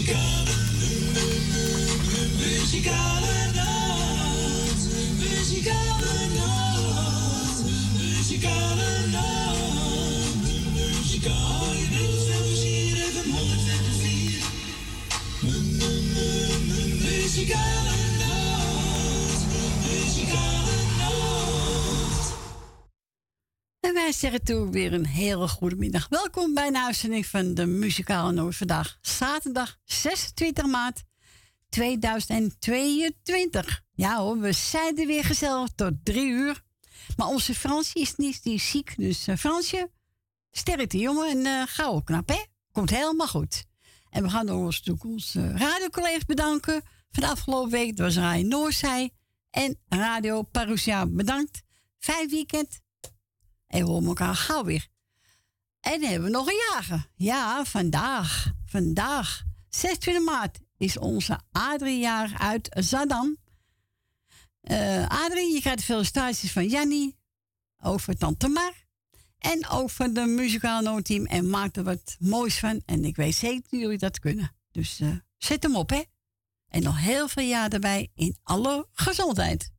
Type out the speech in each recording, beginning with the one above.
Muzikale, muzikale wij zeggen toe weer een hele goede middag. Welkom bij een uitzending van de Muzikale Noord. Vandaag zaterdag 26 maart 2022. Ja hoor, we zijn er weer gezellig tot drie uur. Maar onze Fransje is niet, die ziek. Dus eh, Fransje, sterkte jongen en eh gauw knap hè. Komt helemaal goed. En we gaan ook onze toekomst uh, bedanken. Van de afgelopen week, was Radio Noorzij en Radio Parousia. Bedankt. Vijf weekend. En we horen elkaar gauw weer. En dan hebben we nog een jager. Ja, vandaag. Vandaag, 26 maart, is onze Adrie jaar uit Zadam. Eh Adrie, je krijgt stages van Jannie over Tante Mar. En over de muzikale noodteam. En maak er wat moois van. En ik weet zeker dat jullie dat kunnen. Dus eh, zet hem op, hè. En nog heel veel jaar erbij in alle gezondheid.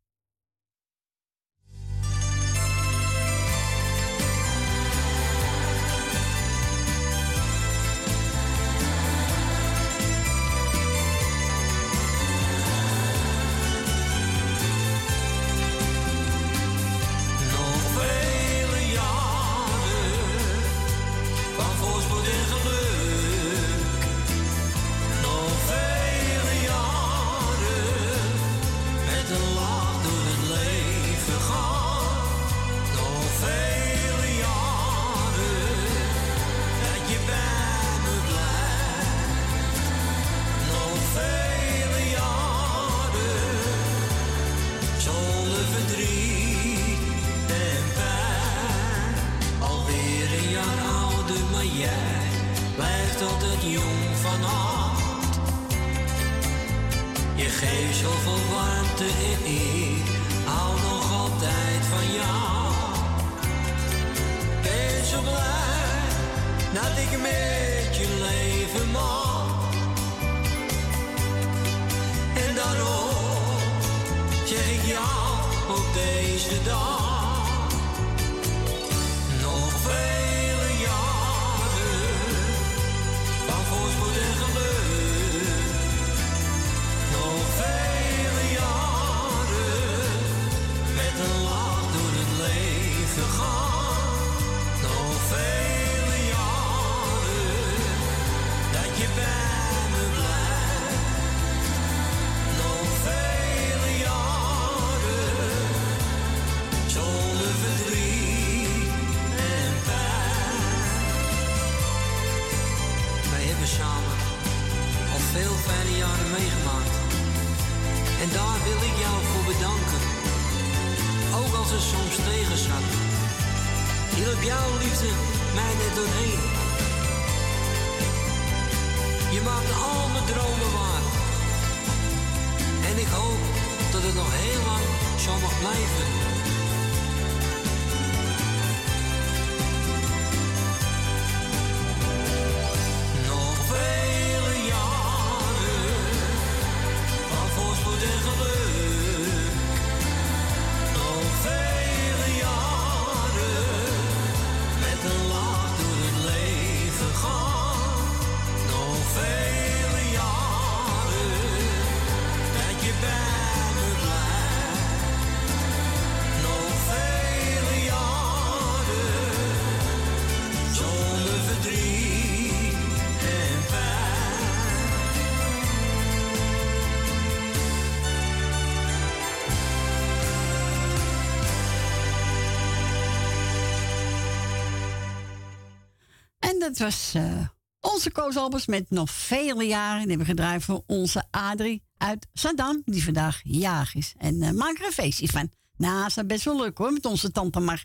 Was eh, onze Koos Albers met nog vele jaren. Die hebben we gedraaid voor onze Adrie uit Saddam, die vandaag jarig is. En eh, maak er een feestje van. Nou, dat is best wel leuk hoor, met onze tante Mar.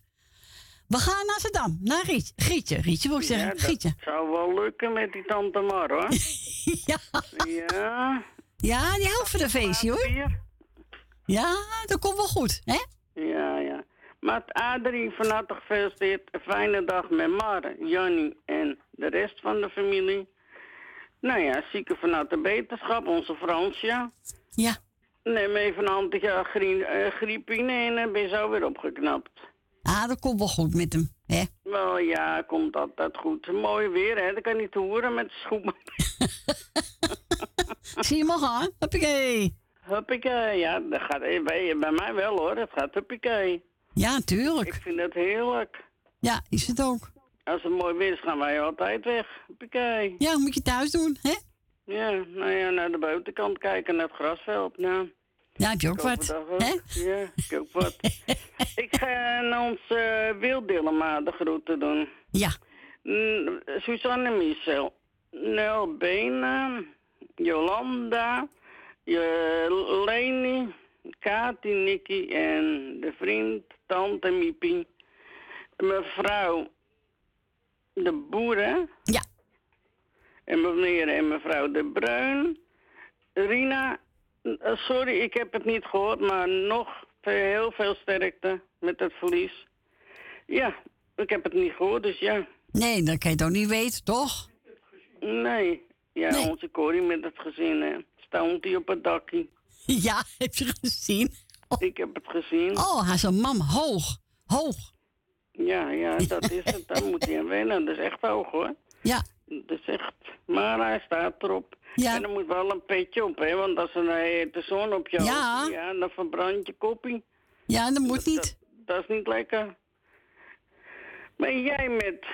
We gaan naar Saddam, naar Riet, Grietje. Rietje wil ik zeggen, Ja, dat zou wel lukken met die tante Mar, hoor. ja. Ja. Ja, die houdt van een feestje hoor. Ja, dat komt wel goed, hè? Ja, ja. Maar Adrie, van harte gefeliciteerd. Een fijne dag met Mar, Jannie en de rest van de familie. Nou ja, zieken vanuit de beterschap, onze Fransja. Ja. Neem even een antigriepine en dan ben je zo weer opgeknapt. Ah, dat komt wel goed met hem, hè? Wel ja, komt altijd goed. Mooi weer, hè? Dan kan niet horen met de schoenen. Zie je maar gaan? Hoppakee. Huppakee, ja, dat gaat bij, bij mij wel hoor. Het gaat huppakee. Ja, Ik tuurlijk. vind het heerlijk. Ja, is het ook. Als het mooi weer is, gaan wij altijd weg. Huppakee. Ja, moet je thuis doen, hè? Ja, nou ja, naar de buitenkant kijken, naar het grasveld. Nou, Ja, heb je ook wat, ook. hè? Ja, ik heb ook wat. ik ga aan ons uh, wilddilema de groeten doen. Ja. Mm, Suzanne Michel, Nel Bena, Jolanda, je Leni, Kati, Nicky en de vriend, tante Miepie. Mevrouw de Boeren. Ja. En meneer en mevrouw de Bruin. Rina, eh, sorry, ik heb het niet gehoord, maar nog heel veel sterkte met het verlies. Ja, ik heb het niet gehoord, dus ja. Nee, dat kan je toch niet weten, toch? Nee. Ja, Nee. onze Corrie met het gezin, hè. Stond hij op het dakje. Ja, heb je gezien? Ik heb het gezien. Oh, hij is een man hoog. Hoog. Ja, ja, dat is het. Daar moet hij aan wennen. Dat is echt hoog, hoor. Ja. Dat is echt... Maar hij staat erop. Ja. En er moet wel een petje op, hè. Want als er een hete zon op je Ja. hoofd- ja, dan verbrand je koppie. Ja, dat moet niet. Dat, dat is niet lekker. Maar jij met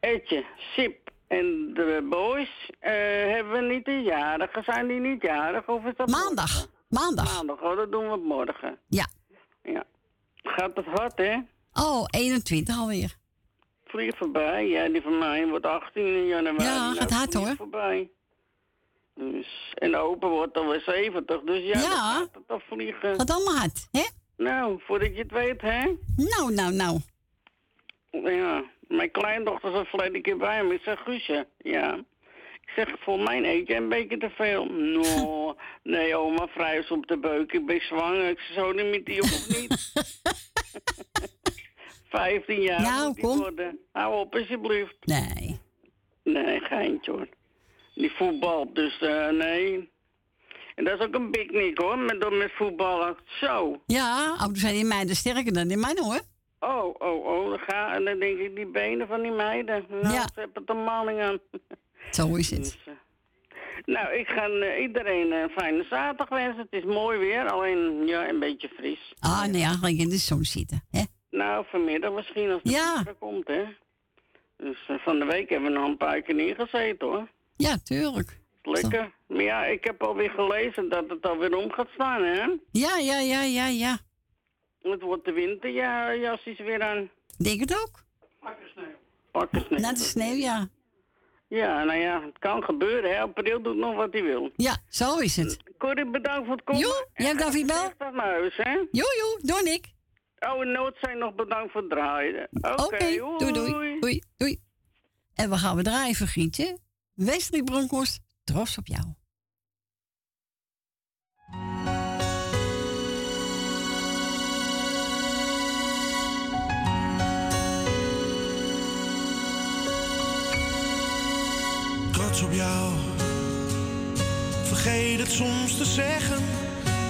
Etje, Sip en de boys, eh, hebben we niet de jarigen? Zijn die niet jarig of is dat Maandag. morgen? Maandag. Maandag, oh, dat doen we morgen. Ja. Ja. Gaat het hard, hè? Oh, 21 alweer. Vlieg voorbij. Ja, die van mij wordt 18 in januari. Ja, Nou, gaat hard, vlieg hoor. voorbij. Dus, en de open wordt alweer 70, dus ja, Ja. dan gaat het toch vliegen. Gaat allemaal hard, hè? Nou, voordat je het weet, hè? Nou, nou, nou. Ja, mijn kleindochter zat verleden keer bij me. Ik zeg, Guusje, ja. Ik zeg, voor mijn eet jij een beetje te veel. No, nee oma, vrij is op de beuk. Ik ben zwanger. Ik zeg, zo niet met die of niet. 15 jaar moet kom. worden. Hou op, alsjeblieft. Nee. Nee, geintje hoor. Die voetbal, dus eh, nee. En dat is ook een picknick hoor, met, met voetballen. Zo. Ja, ouders zijn die meiden sterker dan die mijne, hoor. Oh, oh, oh. Dan, ga, en dan denk ik, die benen van die meiden. Nou, Ja. ze hebben er maling aan. Zo is het. Dus, eh, nou, ik ga eh, iedereen een fijne zaterdag wensen. Het is mooi weer, alleen ja, een beetje fris. Ah, nee, eigenlijk in de zon zitten, hè? Nou, vanmiddag misschien als het Ja. komt, hè. Dus eh, van de week hebben we nog een paar keer neergezeten, hoor. Ja, tuurlijk. Lekker. Maar ja, ik heb alweer gelezen dat het alweer om gaat staan, hè. Ja, ja, ja, ja, ja. Het wordt de winterjas is weer aan. Denk het ook. Pakken sneeuw. Na de sneeuw, ja. Ja, nou ja, het kan gebeuren, hè. April doet nog wat hij wil. Ja, zo is het. Corrie, bedankt voor het komen. Jo, jij hebt David Bel. Echt naar huis, hè. Jo, jo, doe Nick. Oh, en Nood zijn nog bedankt voor het draaien. Oké, doei, doei, doei, doei. En we gaan we draaien, Gietje. Wesley Bronkhorst, trots op jou. trots op jou. Vergeet het soms te zeggen,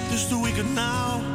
dus doe ik het nou.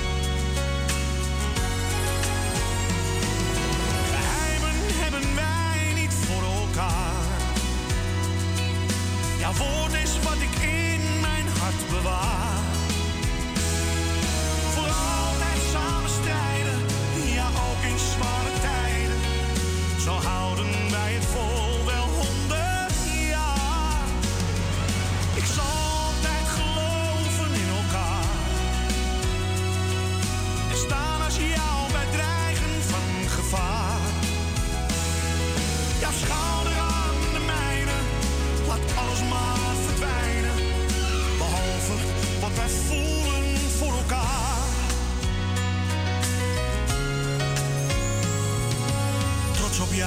Woord is wat ik in mijn hart bewaar.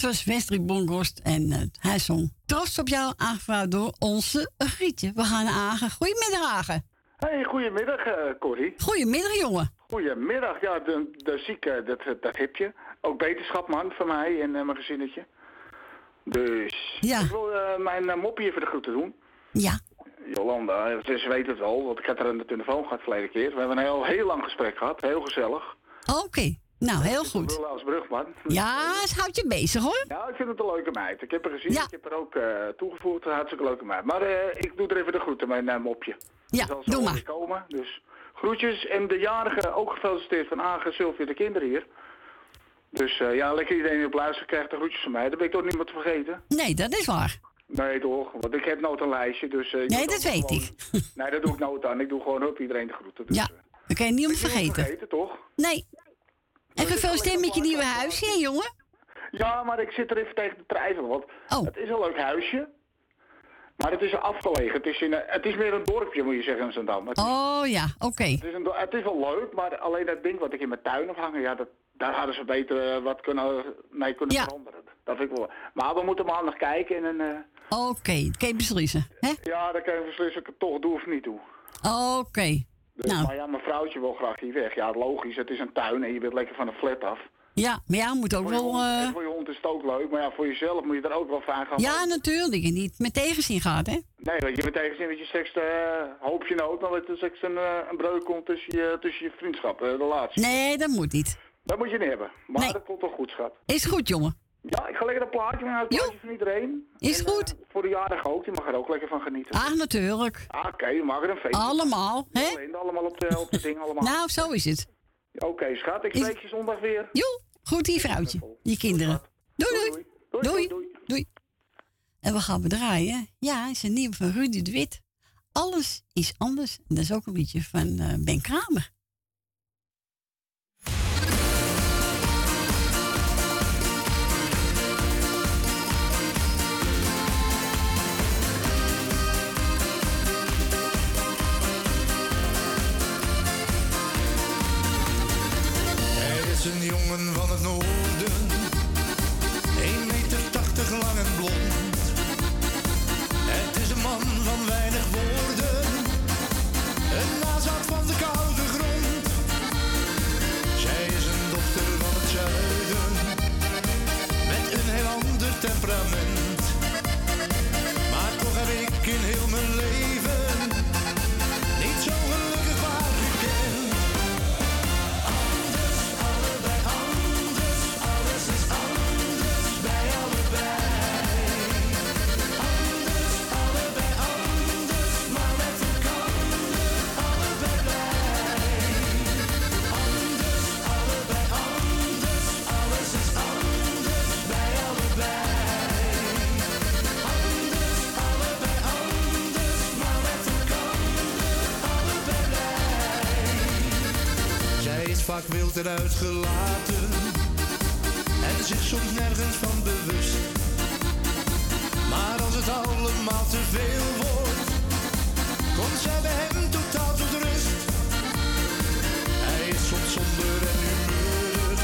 Dat was Westrik Bonghorst en uh, hij zong Trots op jou, aangevraagd door onze Grietje. We gaan naar Agen. Goedemiddag, Agen. Hey, goedemiddag, eh Corrie. Goedemiddag, jongen. Goedemiddag. Ja, de, de zieke, dat, dat heb je. Ook beterschap, man, van mij en eh, mijn gezinnetje. Dus Ja. ik wil eh, mijn uh, moppie even de groeten doen. Ja. Jolanda, eh, ze weet het wel, want ik had er aan de telefoon gehad verleden keer. We hebben een heel, heel lang gesprek gehad, heel gezellig. Oké. Nou, heel goed. Als brugman. Ja, het houdt je bezig, hoor. Ja, ik vind het een leuke meid. Ik heb haar gezien, Ja. ik heb haar ook eh, toegevoegd. Een hartstikke leuke meid. Maar eh, ik doe er even de groeten, mijn uh, mopje. Ja, zo doe maar. komen. Dus groetjes. En de jarige ook gefeliciteerd van Agen, Sylvia, de kinderen hier. Dus eh, ja, lekker iedereen die op luistert krijgt de groetjes van mij. Dat ben ik toch niemand te vergeten. Nee, dat is waar. Nee toch, want ik heb nooit een lijstje. Dus, Nee, dat dan weet gewoon- ik. Nee, dat doe ik nooit aan. Ik doe gewoon op iedereen de groeten. Dus, Ja, dat kan je niet om vergeten. vergeten, toch? Nee. En gefeliciteerd met je nieuwe huisje, jongen. Ja, maar ik zit er even tegen te twijfelen. Want Oh. het is een leuk huisje. Maar het is afgelegen. Het is, in een, het is meer een dorpje, moet je zeggen, in Zandam. Oh ja, oké. het, is een, het is wel leuk, maar alleen dat ding wat ik in mijn tuin heb hangen, ja, dat, daar hadden ze beter eh, wat kunnen, mee kunnen Ja. veranderen. Dat vind ik wel. Maar we moeten maandag kijken en dan, eh, Oké, dat kan je beslissen. hè? ja, dan kan je beslissen of ik het toch doe of niet doe. Oké. Dus, Nou, Maar ja, mijn vrouwtje wil graag hier weg. Ja, logisch, het is een tuin en je bent lekker van de flat af. ja, maar ja, moet ook Voor wel... hond, eh, voor je hond is het ook leuk, maar ja, voor jezelf moet je er ook wel fijn gaan Ja, natuurlijk. Je niet met tegenzin gaat, hè? Nee, want je moet tegenzin dat je straks, eh hoop je nou ook nog dat er straks een, eh, een breuk komt tussen je, tussen je vriendschap, relatie. Nee, dat moet niet. Dat moet je niet hebben. Maar Nee. dat komt toch goed, schat. Is goed, jongen. Ja, ik ga lekker een plaatje maken, Jo. plaatje van iedereen. Is En, eh, goed. voor de jarige ook, die mag er ook lekker van genieten. Ah, natuurlijk. Ah, Oké, we maken er een feestje. Allemaal, hè? Alleen allemaal op de, op de ding allemaal. Nou, zo is het. Oké, schat, ik spreek je zondag weer. Joe, goed die vrouwtje. Die kinderen. Doei, doei. Doei, Doei. doei. Doei. En we gaan draaien. Ja, is een nieuwe van Rudy de Wit. Alles is anders. En dat is ook een liedje van eh, Ben Kramer. Een jongen van het noorden, filter uitgelaten en zich soms nergens van bewust. Maar als het allemaal te veel wordt, komt zij bij hem totaal tot rust. Hij is soms somber en humeurig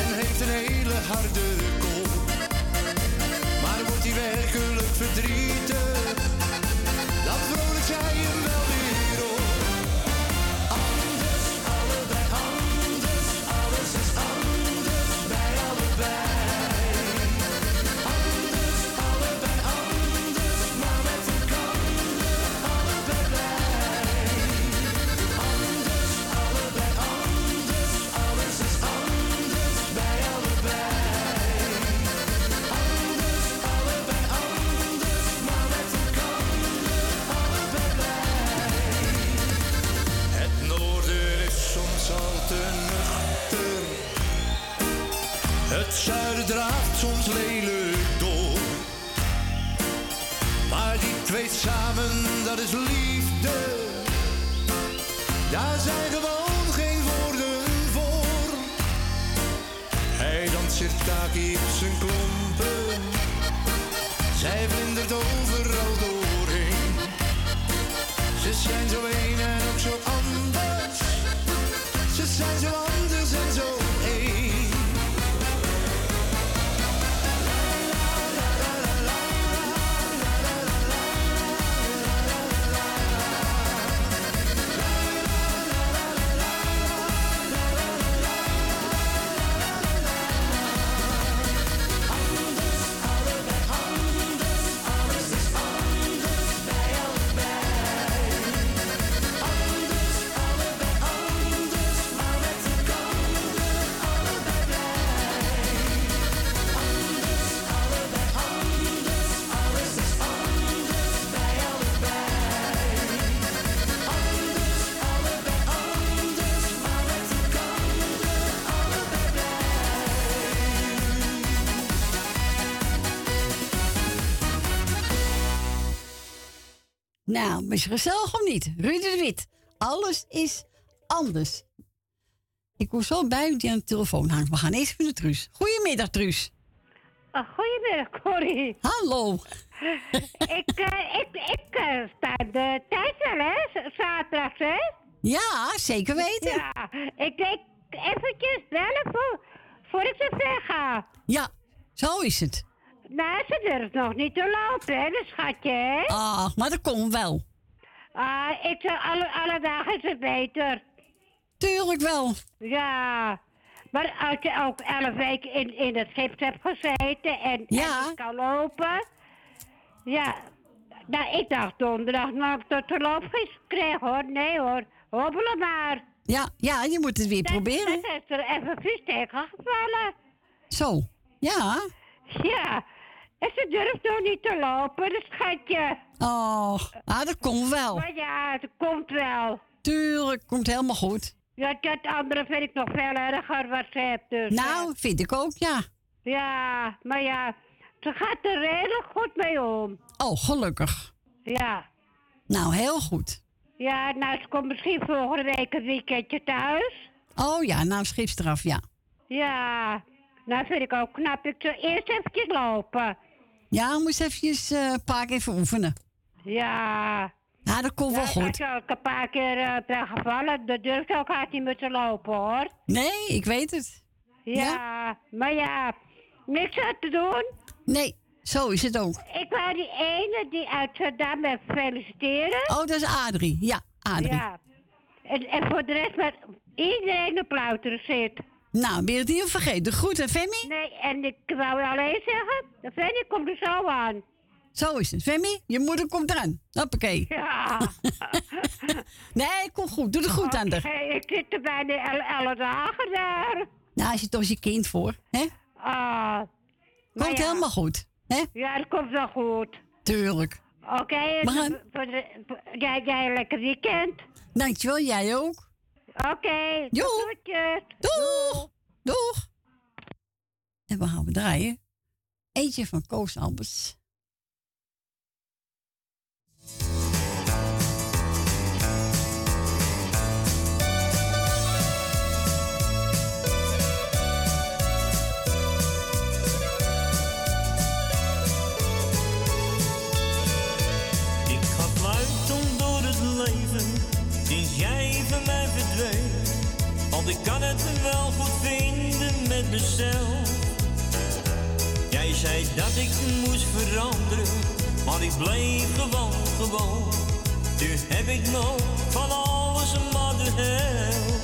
en heeft een hele harde kop. Maar wordt hij werkelijk verdrietig, Nou, het gezellig of niet? Rudy de Wit. Alles is anders. Ik kom zo bij u die aan de telefoon hangt. We gaan eerst even naar Truus. Goedemiddag, Truus. Ah, goedemiddag, Corrie. Hallo. ik eh, ik, ik eh, sta de tijd wel, hè? Zaterdag, hè? Ja, zeker weten. Ja, ik denk eventjes bellen voor, voor ik zo ver ga. Ja, zo is het. Nou, ze durft nog niet te lopen, hè, dat schatje? Ah, maar dat komt wel. Ah, ik alle, alle dagen is het beter. Tuurlijk wel. Ja, maar als je ook elf weken in, in het gips hebt gezeten en, Ja. en kan lopen. Ja, nou, ik dacht donderdag nog dat de loopgids kreeg, hoor. Nee, hoor. Hobbelen maar. Ja, ja, je moet het weer proberen. Dat is er even vies tegen gevallen. Zo. Ja. Ja, en ze durft nog niet te lopen, dat schatje. Oh, ah, dat komt wel. Maar ja, het komt wel. Tuurlijk, komt helemaal goed. Ja, dat andere vind ik nog veel erger wat ze heeft. Dus, Nou, vind ik ook, ja. ja, maar ja, ze gaat er redelijk goed mee om. Oh, gelukkig. Ja. Nou, heel goed. Ja, nou, ze komt misschien volgende week een weekendje thuis. Oh ja, nou, eraf, ja. Ja, nou vind ik ook knap. Ik zou eerst eventjes lopen. Ja, moest eventjes eh, een paar keer even oefenen. Ja. Ja, dat komt wel Ja, goed. Ik heb ook een paar keer ben gevallen. Dat durft ook hard niet meer te lopen, hoor. Nee, ik weet het. Ja, maar ja, niks aan te doen. Nee, zo is het ook. Ik wou die ene die uit Zandam even feliciteren. Oh, dat is Adrie. Ja, Adrie. Ja. En, en voor de rest maar iedereen op zit. Nou, ben je het niet vergeten? Goed, hè, Femi? Nee, en ik wou alleen zeggen, de Fanny komt er zo aan. Zo is het. Femi, je moeder komt eraan. Hoppakee. Ja. nee, kom goed. Doe er goed aan haar. ik zit er bijna alle, alle dagen daar. Nou, als je toch je kind voor, hè? Ah. Komt ja. helemaal goed, hè? Ja, dat komt wel goed. Tuurlijk. Oké, de- voor- jij, jij een lekker weekend. Dankjewel, jij ook. Oké, Jo. groetjes. Doeg! Doeg! En we gaan we draaien. Eentje van Koos Albers. ik kan het wel goed vinden met mezelf. Jij zei dat ik moest veranderen, maar ik bleef gewoon gewoon. Nu heb ik nog van alles maar de hel.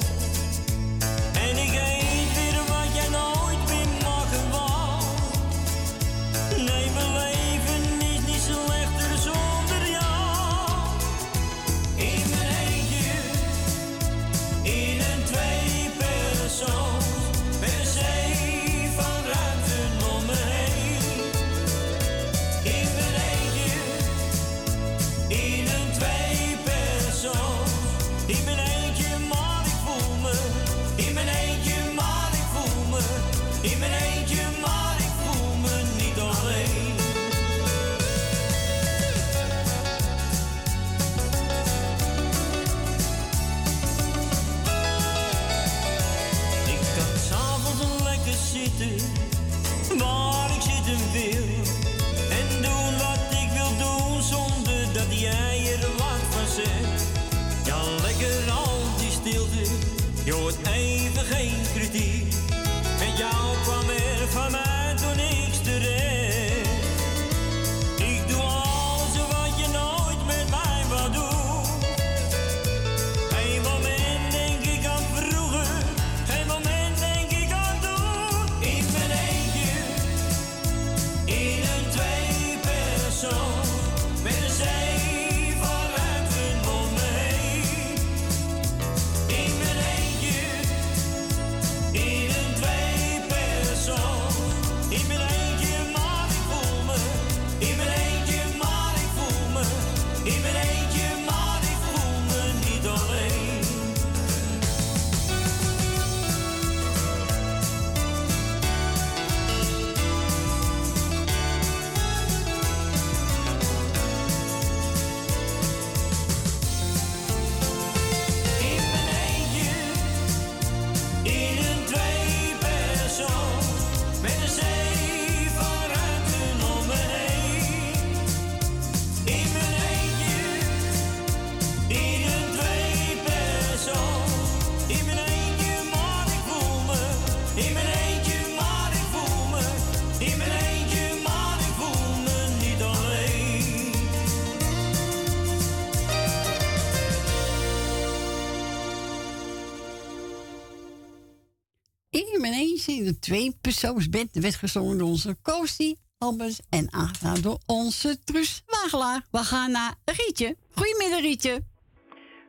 De tweepersoonsbed werd gezongen door onze Koostie, Albers en aangedaan door onze Truus Wagelaar. We gaan naar Rietje. Goedemiddag Rietje.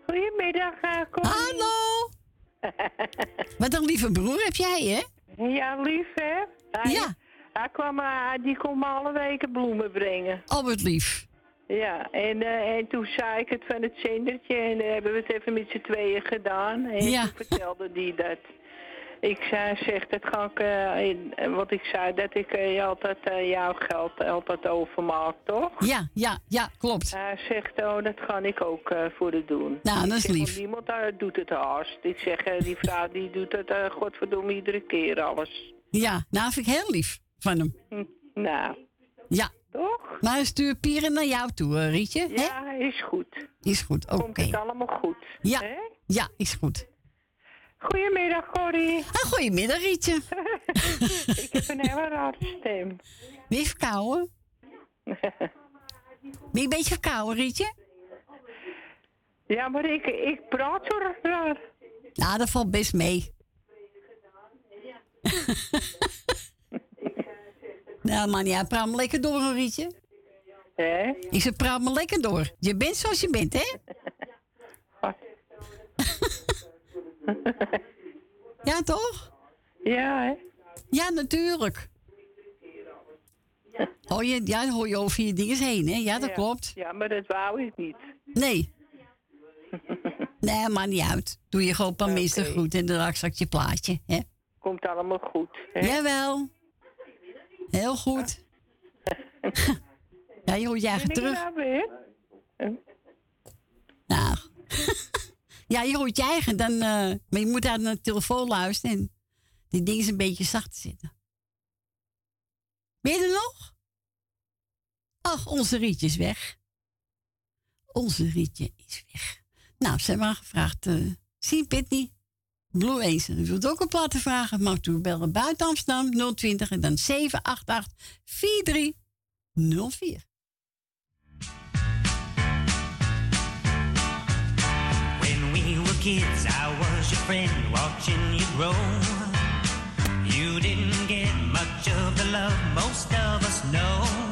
Goedemiddag, uh, Hallo. Wat een lieve broer heb jij, hè? Ja, lief hè? Hij, Ja. Hij kwam, eh, die kon me alle weken bloemen brengen. Albert lief. Ja, en, eh, en toen zei ik het van het zendertje en hebben we het even met z'n tweeën gedaan. En Ja. toen vertelde die dat. Ik zei, zeg, dat ga ik, eh, eh, want ik zei dat ik je altijd jouw geld altijd overmaak, toch? Ja, ja, ja, klopt. Hij zegt, oh, dat ga ik ook voor de doen. Nou, dat is zeg, lief. Niemand eh, doet het haast. Ik zeg, die vrouw die doet het, godverdomme, iedere keer alles. Ja, nou vind ik heel lief van hem. Hm, Nou, Ja. toch? Maar stuur Pieren naar jou toe, Rietje. hè? Ja, is goed. Is goed, oké. Komt het allemaal goed. Ja, hè? ja, is goed. Goedemiddag, Corrie. Ah, goedemiddag, Rietje. ik heb een hele rare stem. Ben je verkouden? Ben je een beetje verkouden, Rietje? ja, maar ik, ik praat zo raar. Nou, dat valt best mee. nou, man, ja, praat me lekker door, hoor, Rietje. Hè? Ik zeg, praat me lekker door. Je bent zoals je bent, hè? ja, toch? Ja, hè? Ja, natuurlijk. Hoor je, ja, dan hoor je over je dingen heen, hè? Ja, dat Ja. klopt. Ja, maar dat wou ik niet. Nee. Nee, maakt niet uit. Doe je gewoon een goed en dan straks je plaatje, hè? Komt allemaal goed. Hè? Jawel. Heel goed. ja, je hoort je ik terug. nou weer? Nou. Ja, je hoort je eigen. Dan, eh, maar je moet aan de telefoon luisteren. En die ding is een beetje zacht zitten. Ben je er nog? Ach, onze Rietje is weg. Onze Rietje is weg. Nou, ze hebben maar gevraagd. eh zie je, Pitney? Blue Angel. U wilt ook een plaat te vragen, mag u bellen buiten Amsterdam 020 en dan 788 4304. Kids, I was your friend, watching you grow. You didn't get much of the love most of us know.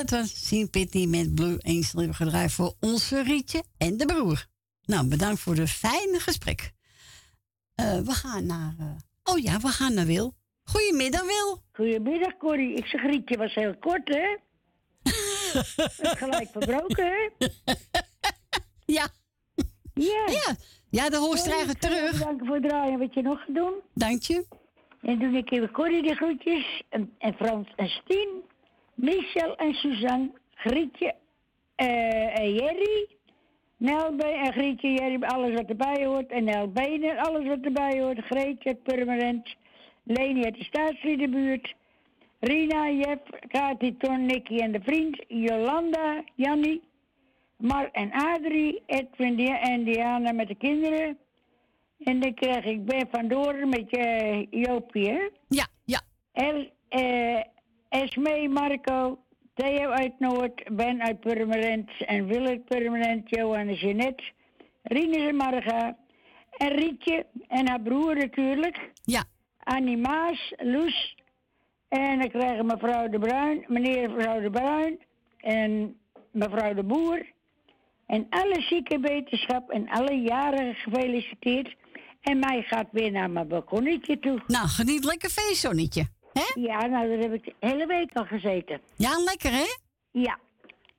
Dat was Sien Pitty met Blue Angel hebben gedraaid voor onze Rietje en de broer. Nou, bedankt voor het fijne gesprek. Eh, we gaan naar... eh, oh ja, we gaan naar Wil. Goedemiddag, Wil. Goedemiddag, Corrie. Ik zeg Rietje was heel kort, hè? Gelijk verbroken, hè? Ja. Ja. Ja, ja de krijgen je terug. Bedanken voor het draaien wat je nog gaat doen. Dank je. En doe ik even Corrie de groetjes. En, en Frans en Stien. Michel en Suzanne. Grietje eh, en Jerry. Nelbe en Grietje, Jerry, alles wat erbij hoort. En Nel Benen, alles wat erbij hoort. Greetje, permanent. Leni uit de staatsliedenbuurt. Rina, Jeff, Kati, Ton, Nicky en de vriend. Jolanda, Jannie. Mar en Adrie. Edwin en Diana met de kinderen. En dan krijg ik Ben van Doren met je Joopie, hè? Ja, ja. El, eh, Esmee, Marco, Theo uit Noord, Ben uit Purmerend en Wil uit Purmerend, Johan en Jeanette, Rinus en Marga en Rietje en haar broer natuurlijk. Ja. Annie Maas, Loes en dan krijgen mevrouw de Bruin, meneer en mevrouw de Bruin en mevrouw de Boer. En alle zieke wetenschap en alle jaren gefeliciteerd. En mij gaat weer naar mijn balkonnetje toe. Nou, geniet lekker feestzonnetje. Hè? Ja, nou, daar heb ik de hele week al gezeten. Ja, lekker hè? Ja.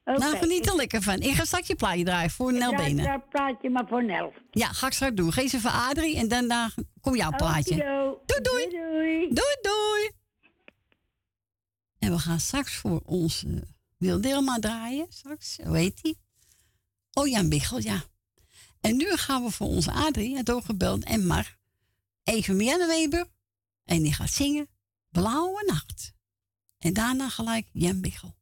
Oké. Nou, geniet er lekker van. Ik ga straks je plaatje draaien voor Nel Benen. draai plaatje maar voor Nel. Ja, ga ik straks doen. Geef ze voor Adrie en daarna komt jouw plaatje. Doei, doei. Doei, Doei, doei. En we gaan straks voor onze Wilderma draaien. Straks, hoe heet die? Oh, Jan Biggel, ja. En nu gaan we voor onze Adrie, het doorgebeld en Mar. Even Marianne Weber. En die gaat zingen Blauwe Nacht. En daarna gelijk Jan.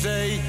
zee.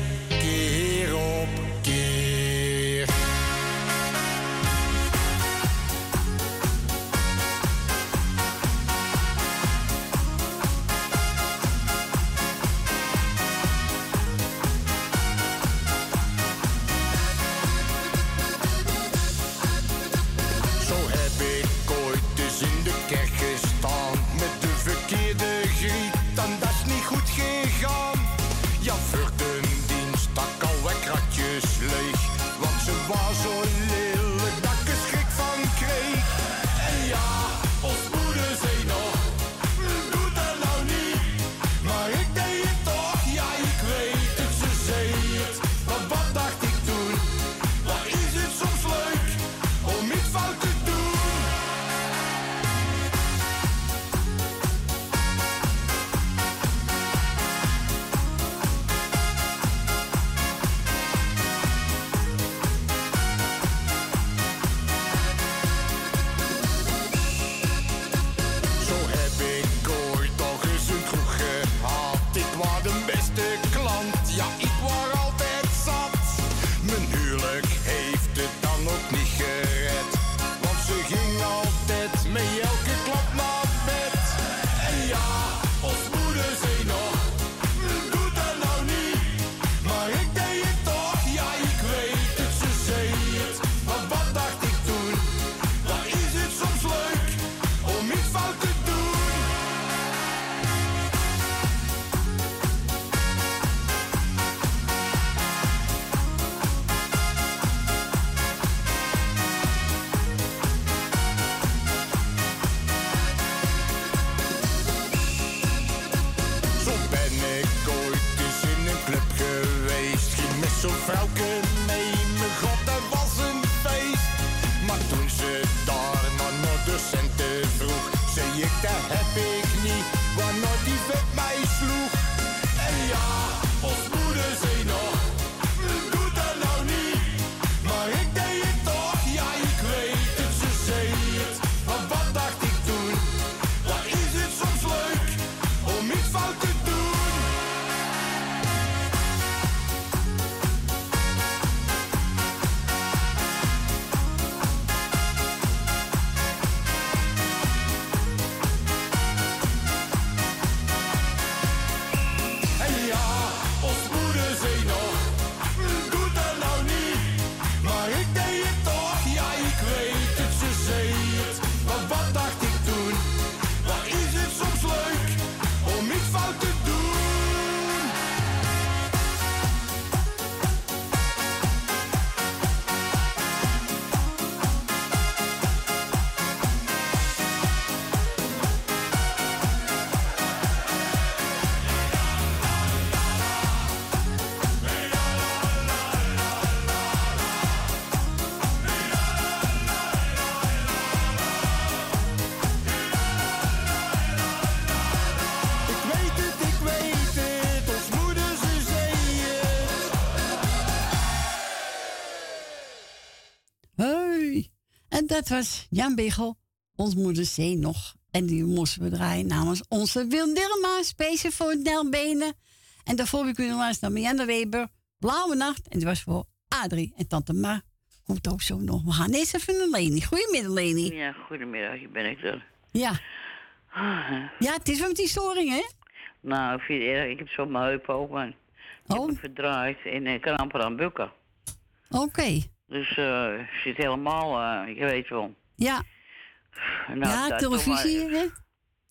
Dat was Jan Biggel, ons moeder zee nog. En die moesten we draaien namens onze Wil speciaal voor Nel Benen. En daarvoor we kunnen luisteren naar Marianne Weber, Blauwe Nacht. En die was voor Adrie en Tante Ma. Komt ook zo nog. We gaan eerst even naar Leni. Goedemiddag, Leni. Ja, goedemiddag, hier ben ik er. Ja. Ja, het is wel met die storing, hè? Nou, ik vind het erg. Ik heb zo mijn heup ook, man. Ik heb Oh. verdraaid en ik kan amper aan bukken. Oké. Dus eh ik zit helemaal, eh ik weet wel. Ja. Nou, ja, dat- televisie, maar- hè?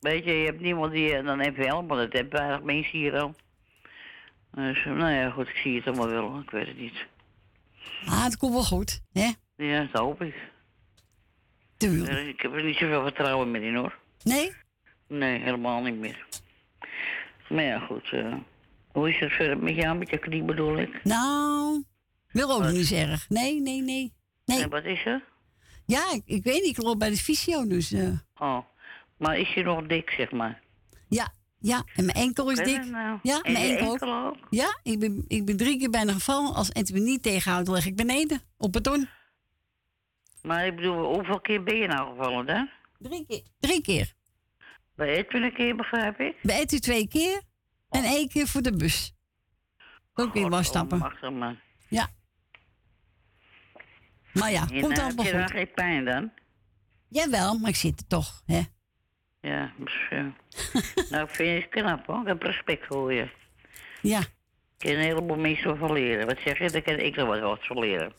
Weet je, je hebt niemand die eh, dan even helpt, want het hebben weinig mensen hier al. Dus, eh, nou ja, goed, ik zie het allemaal wel, ik weet het niet. Ah, het komt wel goed, hè? Ja, dat hoop ik. Tuurlijk. Eh, Ik heb er niet zoveel vertrouwen meer in, hoor. Nee? Nee, helemaal niet meer. Maar ja, goed. eh, hoe is het verder met jou, met je knie bedoel ik? Nou, wil ook niet erg. Nee, nee, nee. Nee. En wat is er? Ja, ik, ik weet niet. Ik loop bij de fysio, dus... eh, Oh, maar is je nog dik, zeg maar? ja, ja. En mijn enkel is dik. nou? Ja, En mijn enkel, enkel ook. Ja, ik ben, ik ben drie keer bijna gevallen. Als Edwin niet tegenhoudt, leg ik beneden. Op beton. Maar ik bedoel, hoeveel keer ben je nou gevallen dan? Drie keer. Drie keer. Bij Edwin een keer, begrijp ik? Bij Edwin twee keer. En één keer voor de bus. Ook weer wel stappen. Machtig man. Ja. Maar ja, komt allemaal heb je daar geen pijn dan? Jawel, maar ik zit er toch, hè? Ja, dus, eh, nou, ik vind je het knap hoor. Ik heb respect voor je. Ja. Ik kan een heleboel mensen van leren. Wat zeg je? Daar kan ik er wat, wat van leren.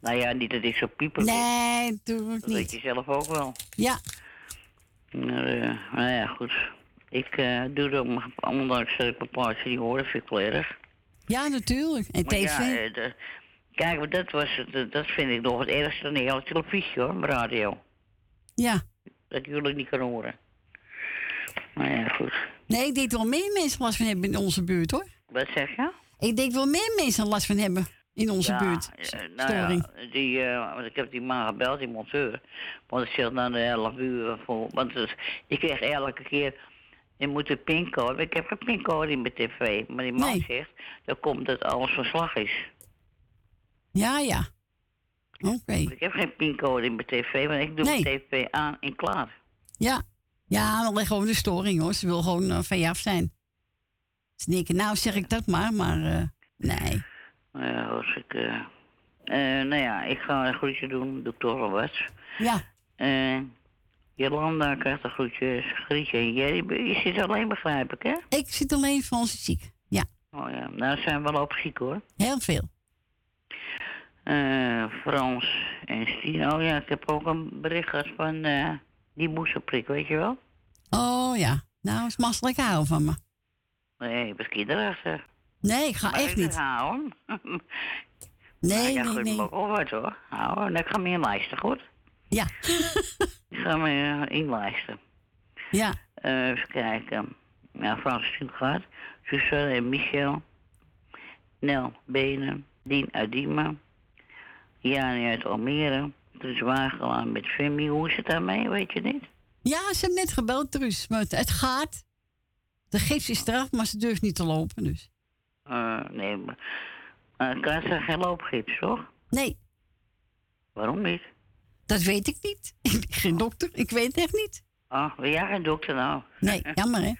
Nou ja, niet dat ik zo pieper. Nee, natuurlijk Dat weet niet. je zelf ook wel. Ja. Maar, eh, nou ja, goed. Ik eh, doe om- ondanks dat ik een plaatje die horen, vind ik wel erg. Ja, natuurlijk. En Maar tv. ja, de- kijk, maar dat, was het, eh, dat vind ik nog het ergste dan de hele televisie hoor, mijn radio. ja. Dat jullie niet kan horen. Nou ja, goed. Nee, ik denk wel meer mensen last van hebben in onze buurt, hoor. Wat zeg je? Ik denk wel meer mensen last van hebben in onze ja, buurt. eh, nou Storing. ja, die, eh, want ik heb die man gebeld, die monteur. Want ik zeg na de 11 uur voor. Want je kreeg elke keer. Je moet een pincode. Ik heb geen pincode in mijn tv. Maar die man Nee. zegt. Dan komt dat alles verslag is. Ja, ja. Oké. Ik heb geen pincode in mijn tv. Want ik doe Nee. mijn tv aan en klaar. Ja. Ja, dan leg gewoon de storing, hoor. Ze wil gewoon eh, van je af zijn. Ze denken, nou zeg ik dat maar, maar eh, nee. Nou ja, als ik. eh, nou ja, ik ga een groetje doen. Doe ik toch wel wat. Ja. Jolanda krijgt een groetje. Grietje Jerry. Je zit alleen, begrijp ik, hè? Ik zit alleen van onze ziek. Ja, Oh ja, nou zijn we wel op ziek hoor. heel veel. Eh, Frans en Stien. Oh ja, ik heb ook een bericht gehad van eh, die moestenprik, weet je wel? Oh ja. Nou, is makkelijk houden van me. Nee, ik ben kinderachtig. Nee, ik ga Maar echt ik niet. Houden. Nee, ja, nee, goed, nee. ook wel wat hoor. Houden, dan ga me inlijsten, goed? Ja. Ik ga me inlijsten. Ja. Eh, even kijken. Ja, Frans Stien gaat. Suzanne en Michel. Nel Benen. Dien Diemen. Jani uit Almere. Dus Wagelaan met Femi. Hoe is het daarmee, weet je niet? Ja, ze heeft net gebeld, Truus. Maar het, het gaat. De gips is eraf, maar ze durft niet te lopen, dus. Eh, nee, maar... Uh, kan ze geen loopgips, toch? Nee. Waarom niet? Dat weet ik niet. Ik ben geen dokter. Ik weet het echt niet. Oh, ben jij geen dokter nou? Nee, jammer hè?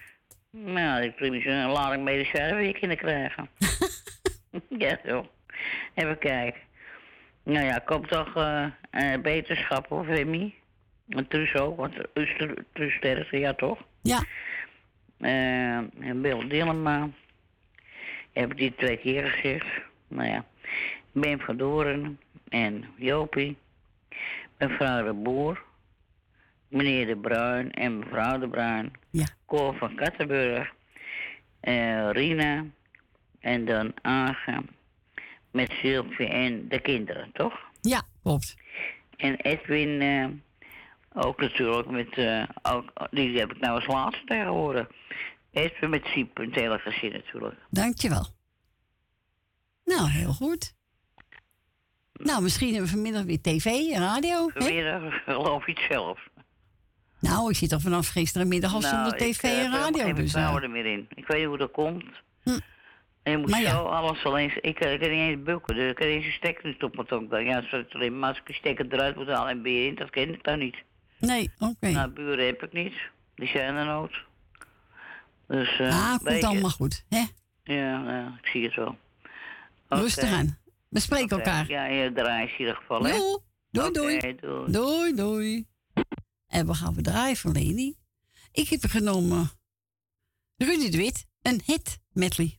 Nou, ik vind misschien een lading medicijnen je kinderen krijgen. ja, zo. Even kijken. Nou ja, komt toch eh eh, beterschap hoor, Femi. En Truus ook, want Truus sterkte, ja toch? Ja. Eh, en Bill Dillema. Heb ik die twee keer gezegd. Nou ja, Ben van Doren en Jopie. Mevrouw de Boer. Meneer de Bruin en mevrouw de Bruin. Ja. Cor van Kattenburg. Rina. En dan Agen. Met Sylvie en de kinderen, toch? Ja, klopt. En Edwin eh, ook natuurlijk met... eh, ook, die heb ik nou als laatste tegenwoordig. Edwin met Siep, een hele gezin natuurlijk. Dankjewel. Nou, heel goed. Nou, misschien hebben we vanmiddag weer tv en radio. Vanmiddag geloof iets zelf. Nou, ik zit al vanaf gisterenmiddag al zonder Nou, ik, tv eh, en heb radio. geen Dus, vertrouwen eh, er meer in. Ik weet niet hoe dat komt. Hm. En je moet Maar ja. zo alles alleen... Ik, eh, ik niet eens bukken, dus ik niet eens een stekker niet op mijn tong. Ja, alleen maar als ik een stekker eruit moet halen en weer in, dat ken ik dan niet. Nee, oké. Nou, buren heb ik niet. Die zijn er nooit. Dus, eh ah, komt allemaal goed. Hè? Ja, ja, ik zie het wel. Rustig aan. We spreken elkaar. Ja, je draait in ieder geval, hè? Doei, doei. doei. Doei, doei. En we gaan we draaien voor Leni. Ik heb genomen Rudy de Wit, een hit medley.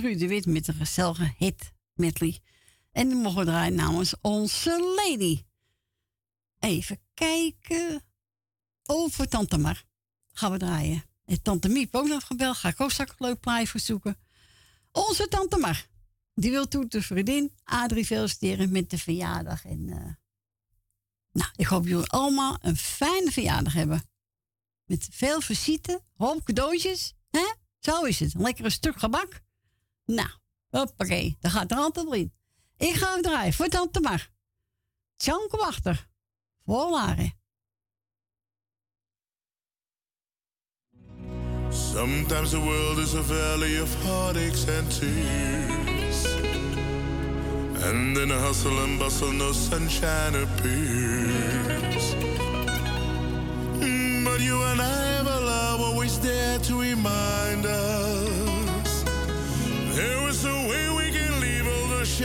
Ruud de Wit met een gezellige hit medley. En die mogen we draaien namens onze lady. Even kijken. Over Tante Mar gaan we draaien. En Tante Miep ook nog gebeld. Ga ik ook straks een leuk plaatje verzoeken. Onze Tante Mar. Die wil toe de vriendin Adrie feliciteren met de verjaardag. En eh, nou, ik hoop jullie allemaal een fijne verjaardag hebben. Met veel visite, hoop cadeautjes. Hè? Zo is het. Een lekker stuk gebak. Nou, hoppakee. Dat gaat er altijd in. Ik ga het draaien voor Tante Mar. Tjanke Wachter. Voor Laren. Sometimes the world is a valley of heartaches and tears. And in a hustle and bustle, no sunshine appears. Mm, But you and I have a love always there to remind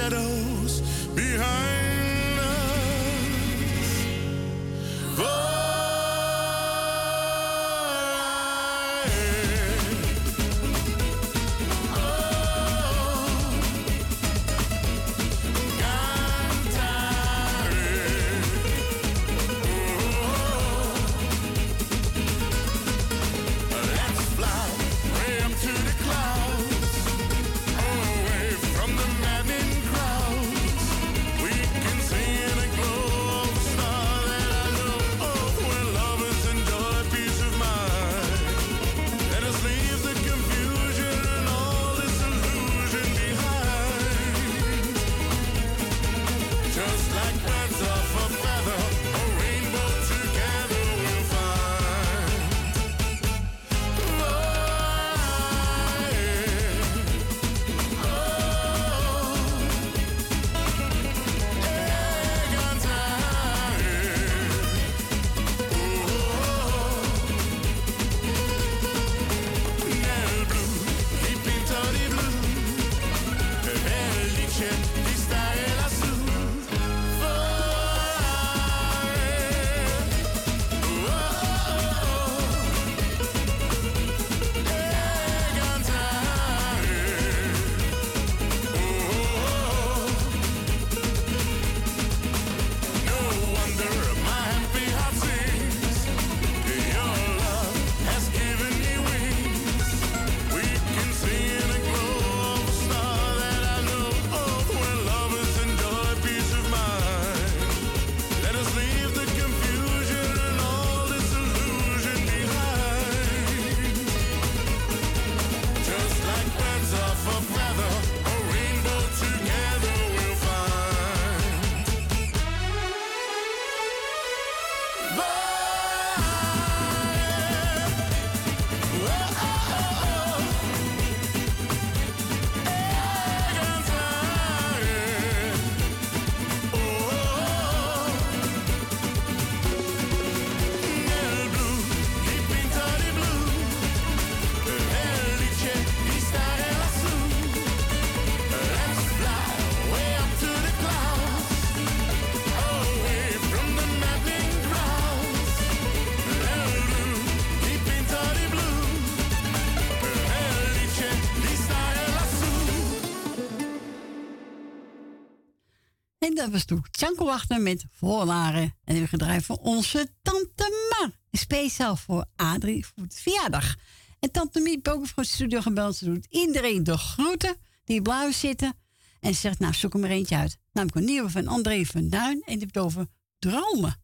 shadow. Was toen Tjanko Wachter met Voorlaren. En we gedraaid voor onze tante Mar. Speciaal voor Adrie voor de verjaardag. En tante heeft ook voor studio gebeld. Ze doet iedereen de groeten die blauw zitten. En ze zegt, nou zoek er maar eentje uit. Namelijk een nieuwe van André van Duin. En die heeft het over dromen.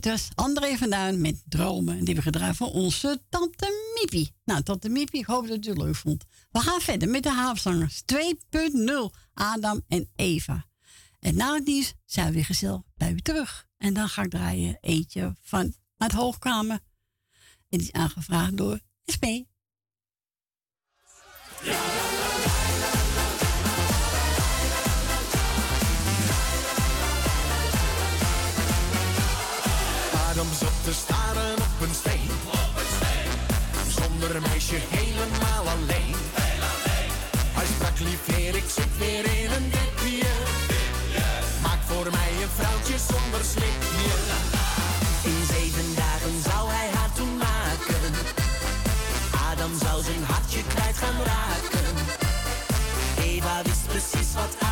dit was André vandaan met Dromen. Die we gedraaid voor onze tante Miepie. Nou, tante Miepie, ik hoop dat u het leuk vond. We gaan verder met de Haafzangers 2.0. Adam en Eva. En na het nieuws zijn we weer gezellig bij u terug. En dan ga ik draaien eentje van het Hoogkamer. En die is aangevraagd door SP. Ja. om zo te staren op een steen. Op een steen. Zonder meisje helemaal alleen. Heel. Hij sprak lief heer, ik zit weer in een dipje. Maak voor mij een vrouwtje zonder slipje. In zeven dagen zou hij haar toen maken. Adam zou zijn hartje kwijt gaan raken. Eva wist precies wat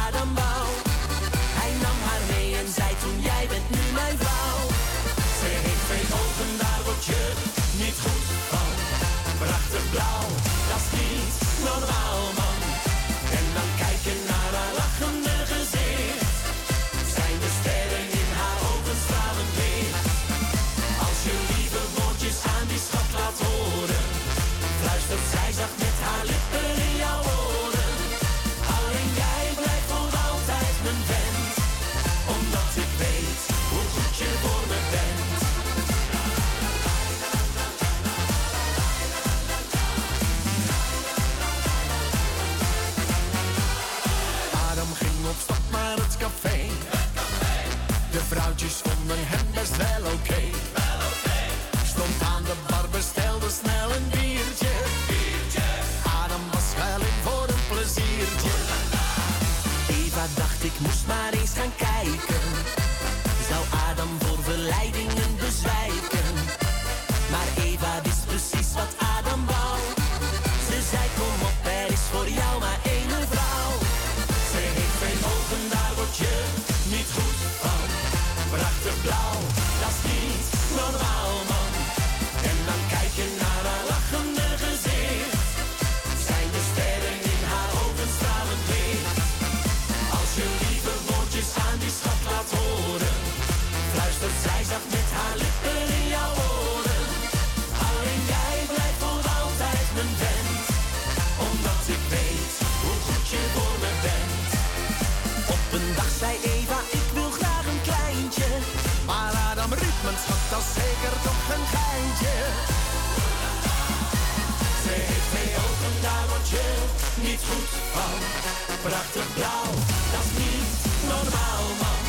word je niet goed van. Prachtig blauw, dat is niet normaal man.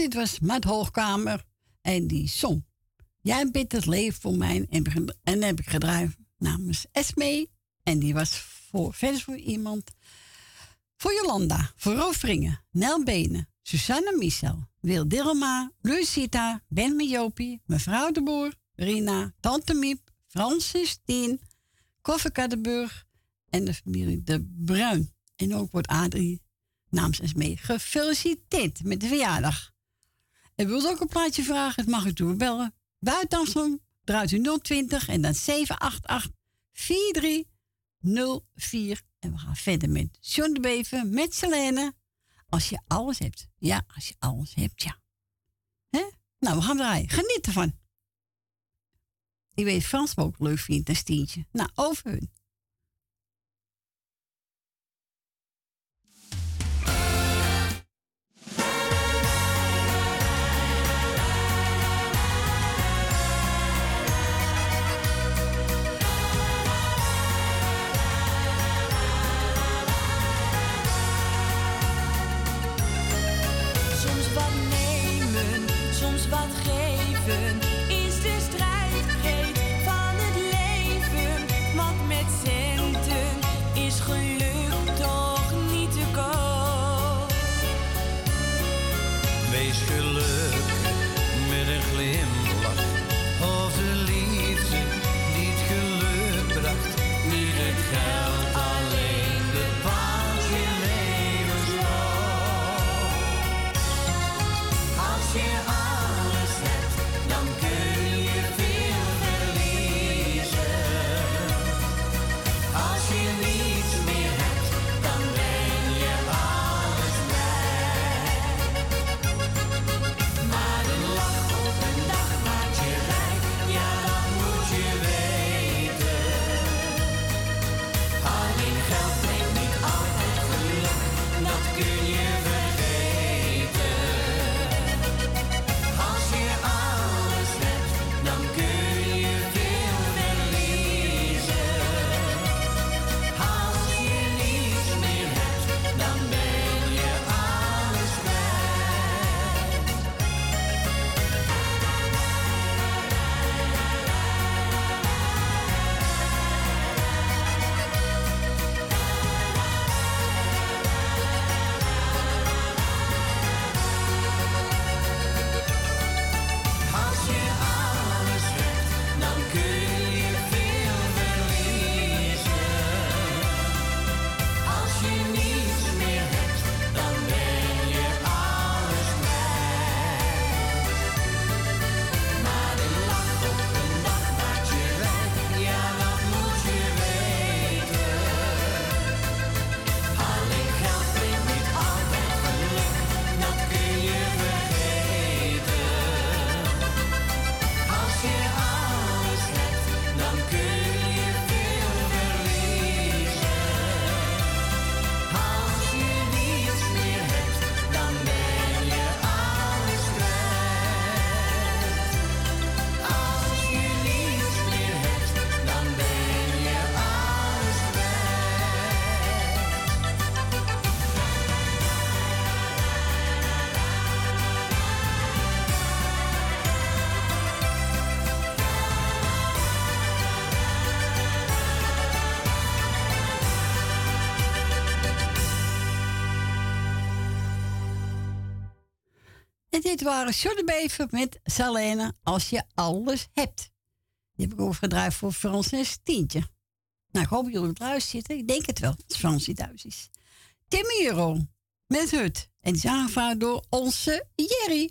Dit was Maat Hoogkamer. En die zong. Jij bent het leven voor mij. En, en heb ik gedraaid namens Esme. En die was voor, verder voor iemand. Voor Jolanda. Voor Roofringen. Nel Benen. Susanne Michel. Wil Dilma. Lucita. Ben Jopie. Mevrouw de Boer. Rina. Tante Miep. Francis Tien. Koffer Kattenburg. En de familie De Bruin. En ook wordt Adrie namens Esme gefeliciteerd met de verjaardag. En wilt ook een plaatje vragen, het mag u doorbellen. Buiten Amsterdam draait u 020 en dan 788 4304. En we gaan verder met John de met Selene. Als je alles hebt. Ja, als je alles hebt, ja. Hè? Nou, we gaan draaien. Geniet ervan. Ik weet Frans ook leuk vindt, een stientje. Nou, over hun. Dit waren Bever met Salene als je alles hebt. Die heb ik overgedraaid voor Frans en Stientje. Nou, ik hoop dat jullie het luisteren zitten. Ik denk het wel, als Frans die thuis is. Tim Euro met Hut. En die door onze Jerry.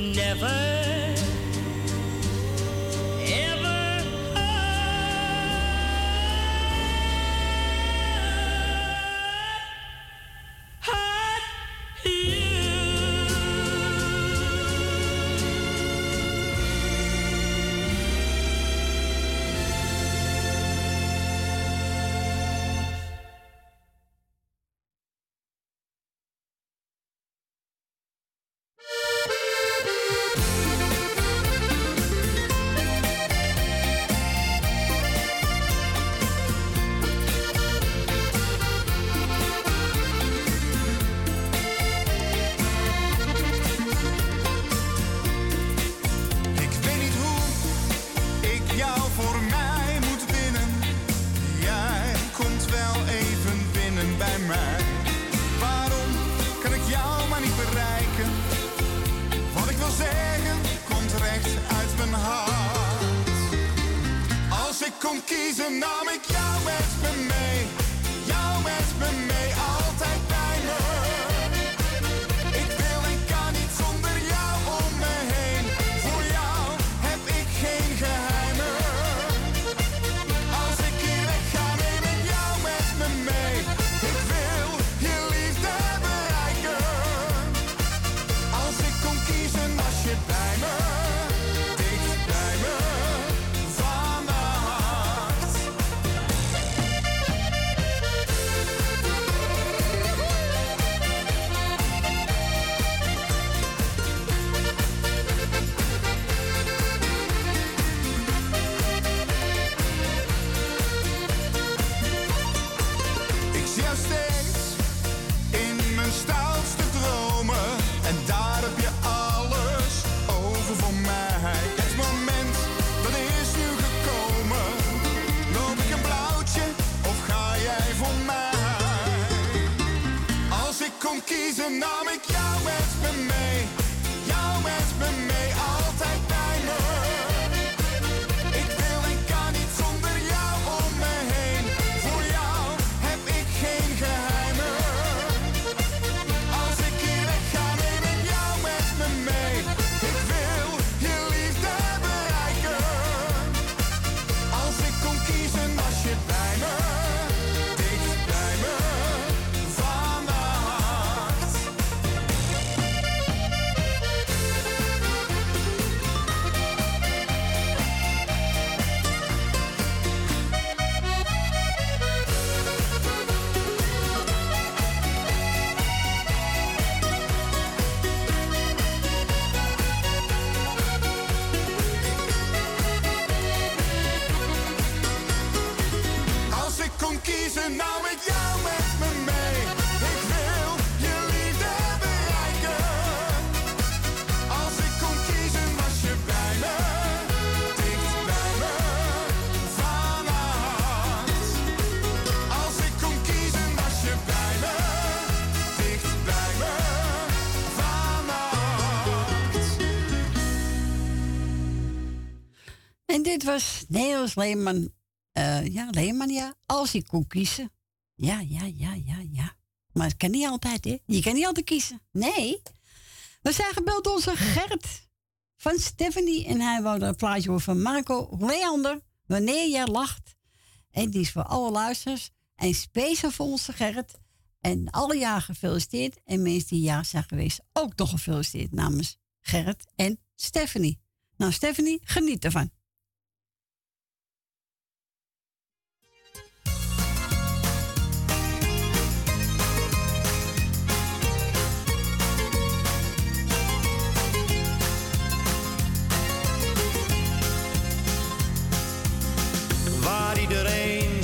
never Joost Leeman. Uh, eh, ja, Leeman, ja. Als ik kon kiezen. Ja, ja, ja, ja, ja. Maar het kan niet altijd, hè? Je kan niet altijd kiezen. Nee. We zijn gebeld onze Gert van Stephanie. En hij wou een plaatje horen van Marco Leander. Wanneer jij lacht. En die is voor alle luisters En speciaal voor onze Gert En alle jaar gefeliciteerd. En mensen die jaar zijn geweest ook nog gefeliciteerd namens Gert en Stephanie. Nou, Stephanie, geniet ervan.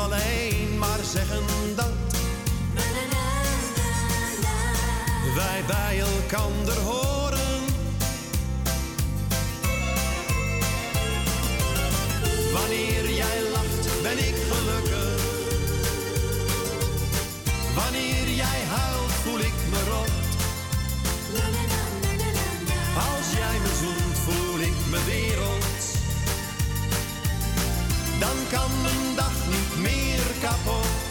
Alleen maar zeggen dat wij bij elkander horen. Wanneer jij lacht, ben ik Dan kan mijn dag niet meer kapot.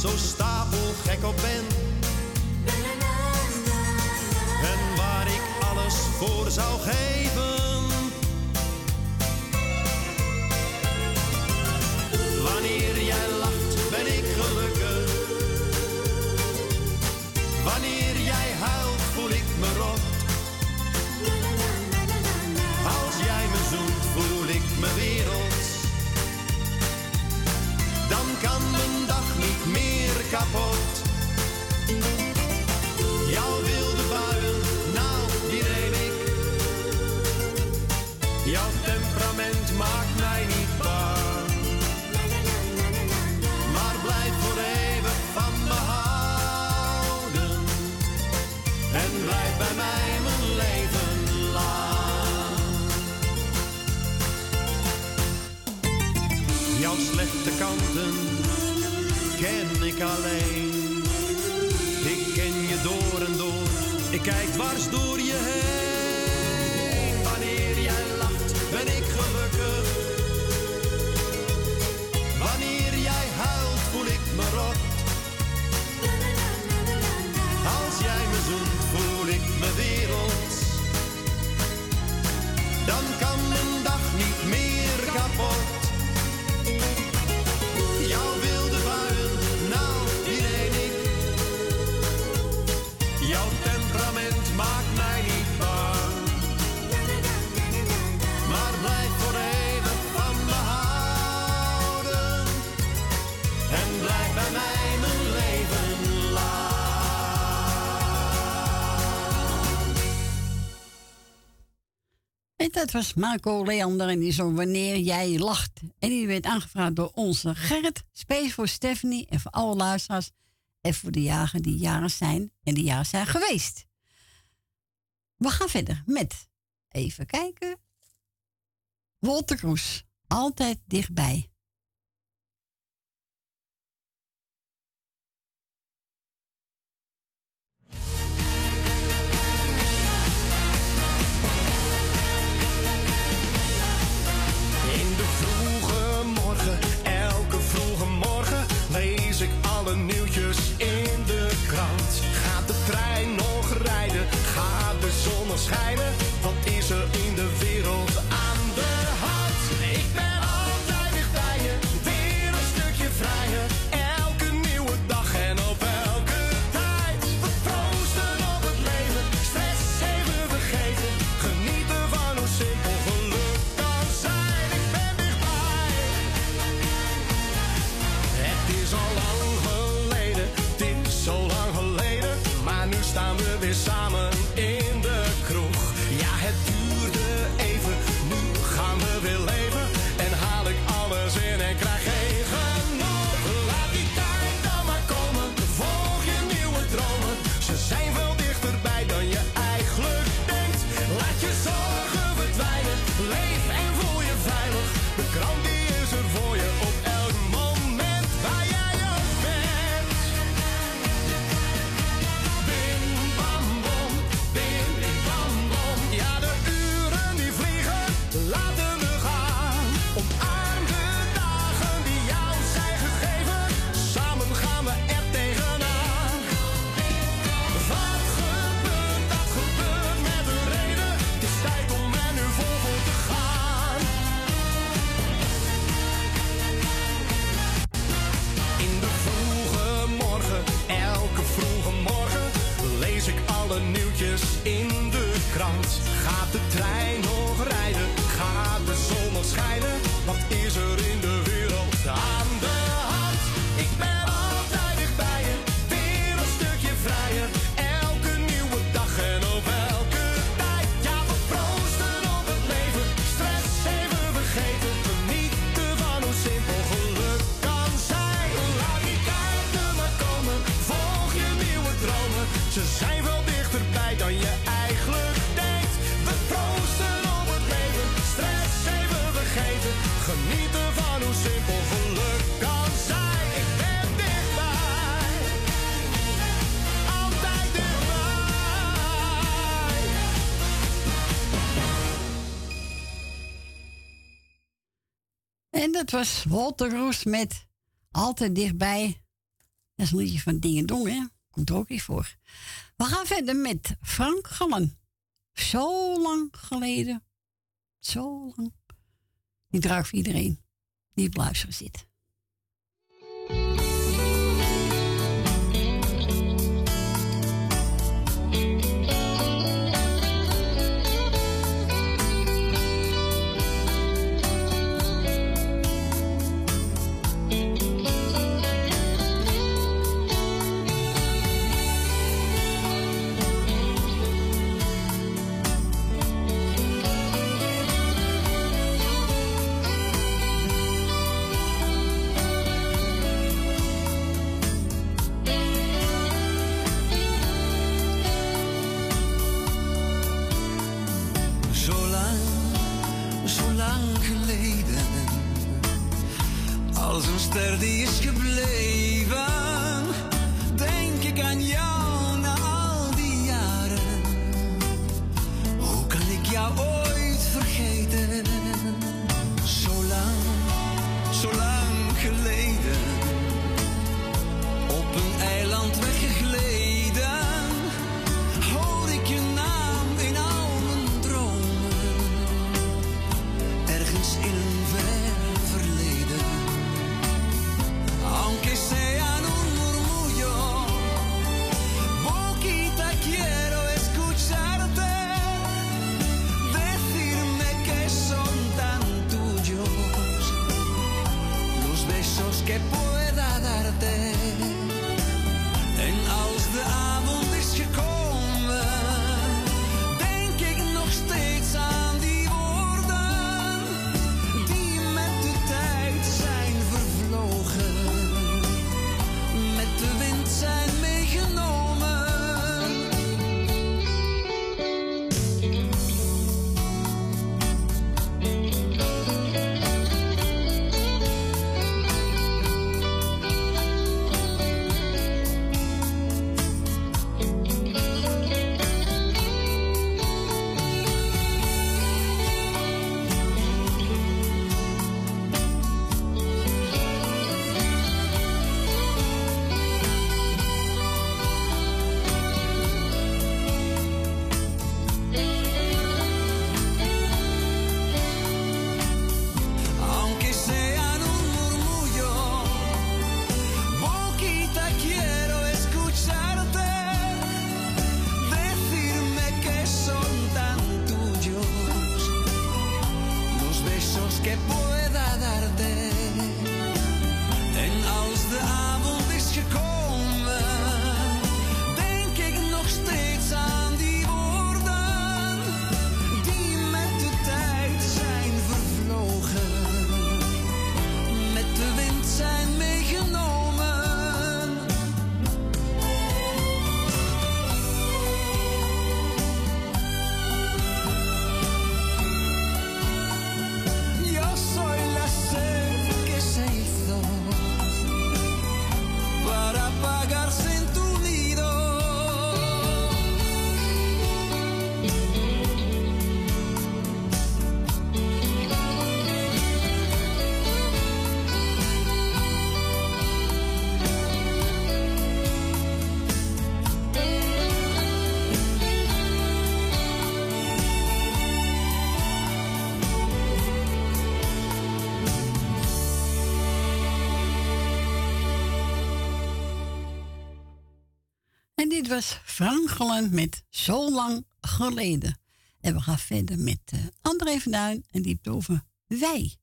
zo stapelgek op ben. En waar ik alles voor zou geven. Wanneer jij kijk dwars door dat was Marco Leander en die zo Wanneer jij lacht. En die werd aangevraagd door onze Gerrit. Space voor Stephanie en voor alle luisteraars. En voor de jaren die jaren zijn en die jaren zijn geweest. We gaan verder met, even kijken. Walter Kroes, altijd dichtbij. dat was Walter Roos met Altijd Dichtbij. Dat is een liedje van Dingen Dong, hè? Komt er ook niet voor. We gaan verder met Frank Gallen. Zo lang geleden. Zo lang. Die draagt voor iedereen die op luisteren zit. dit was Frankeland met Zo Lang Geleden. En we gaan verder met eh, André van Duin en die over Wij.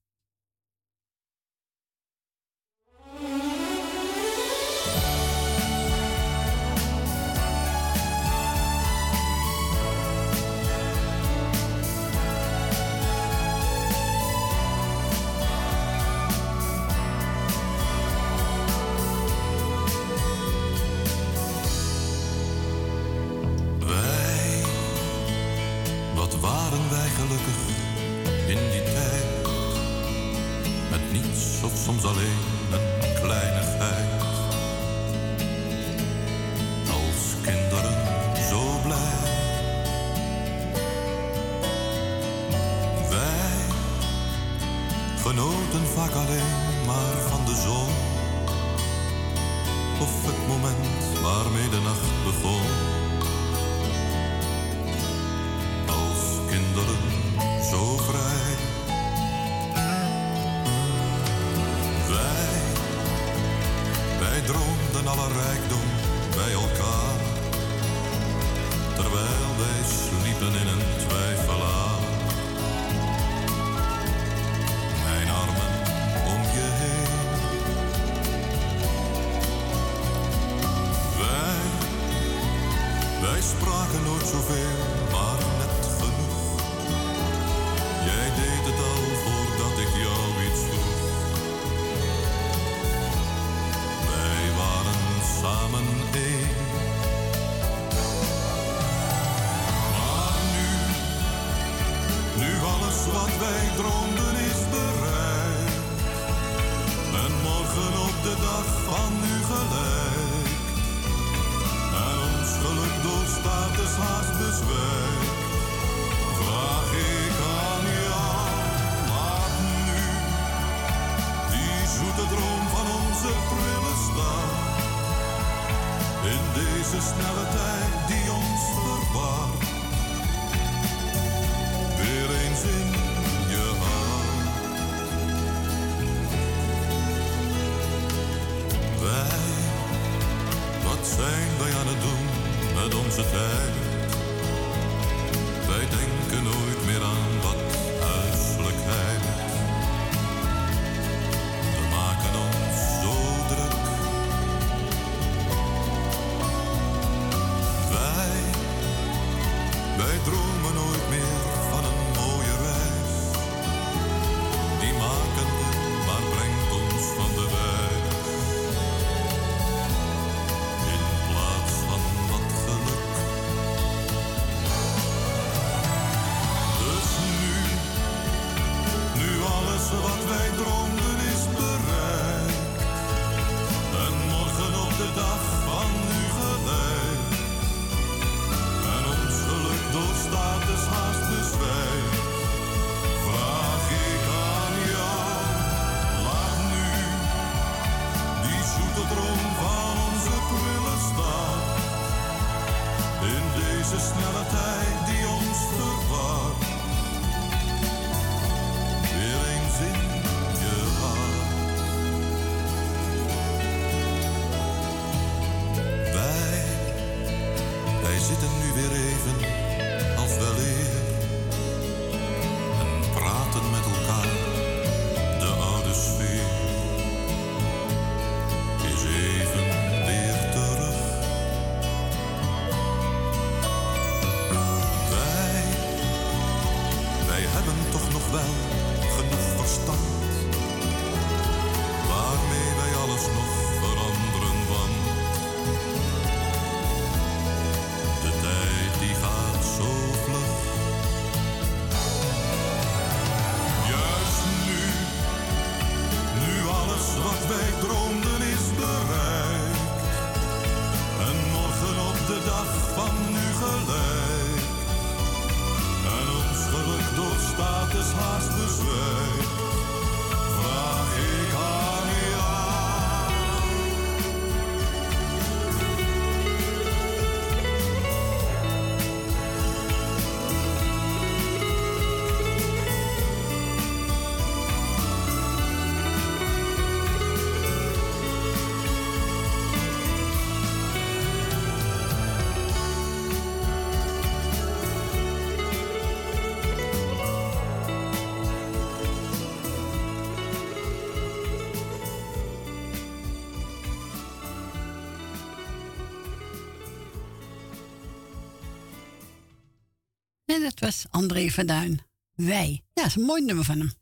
dat was André Verduin. Wij. Ja, dat is een mooi nummer van hem.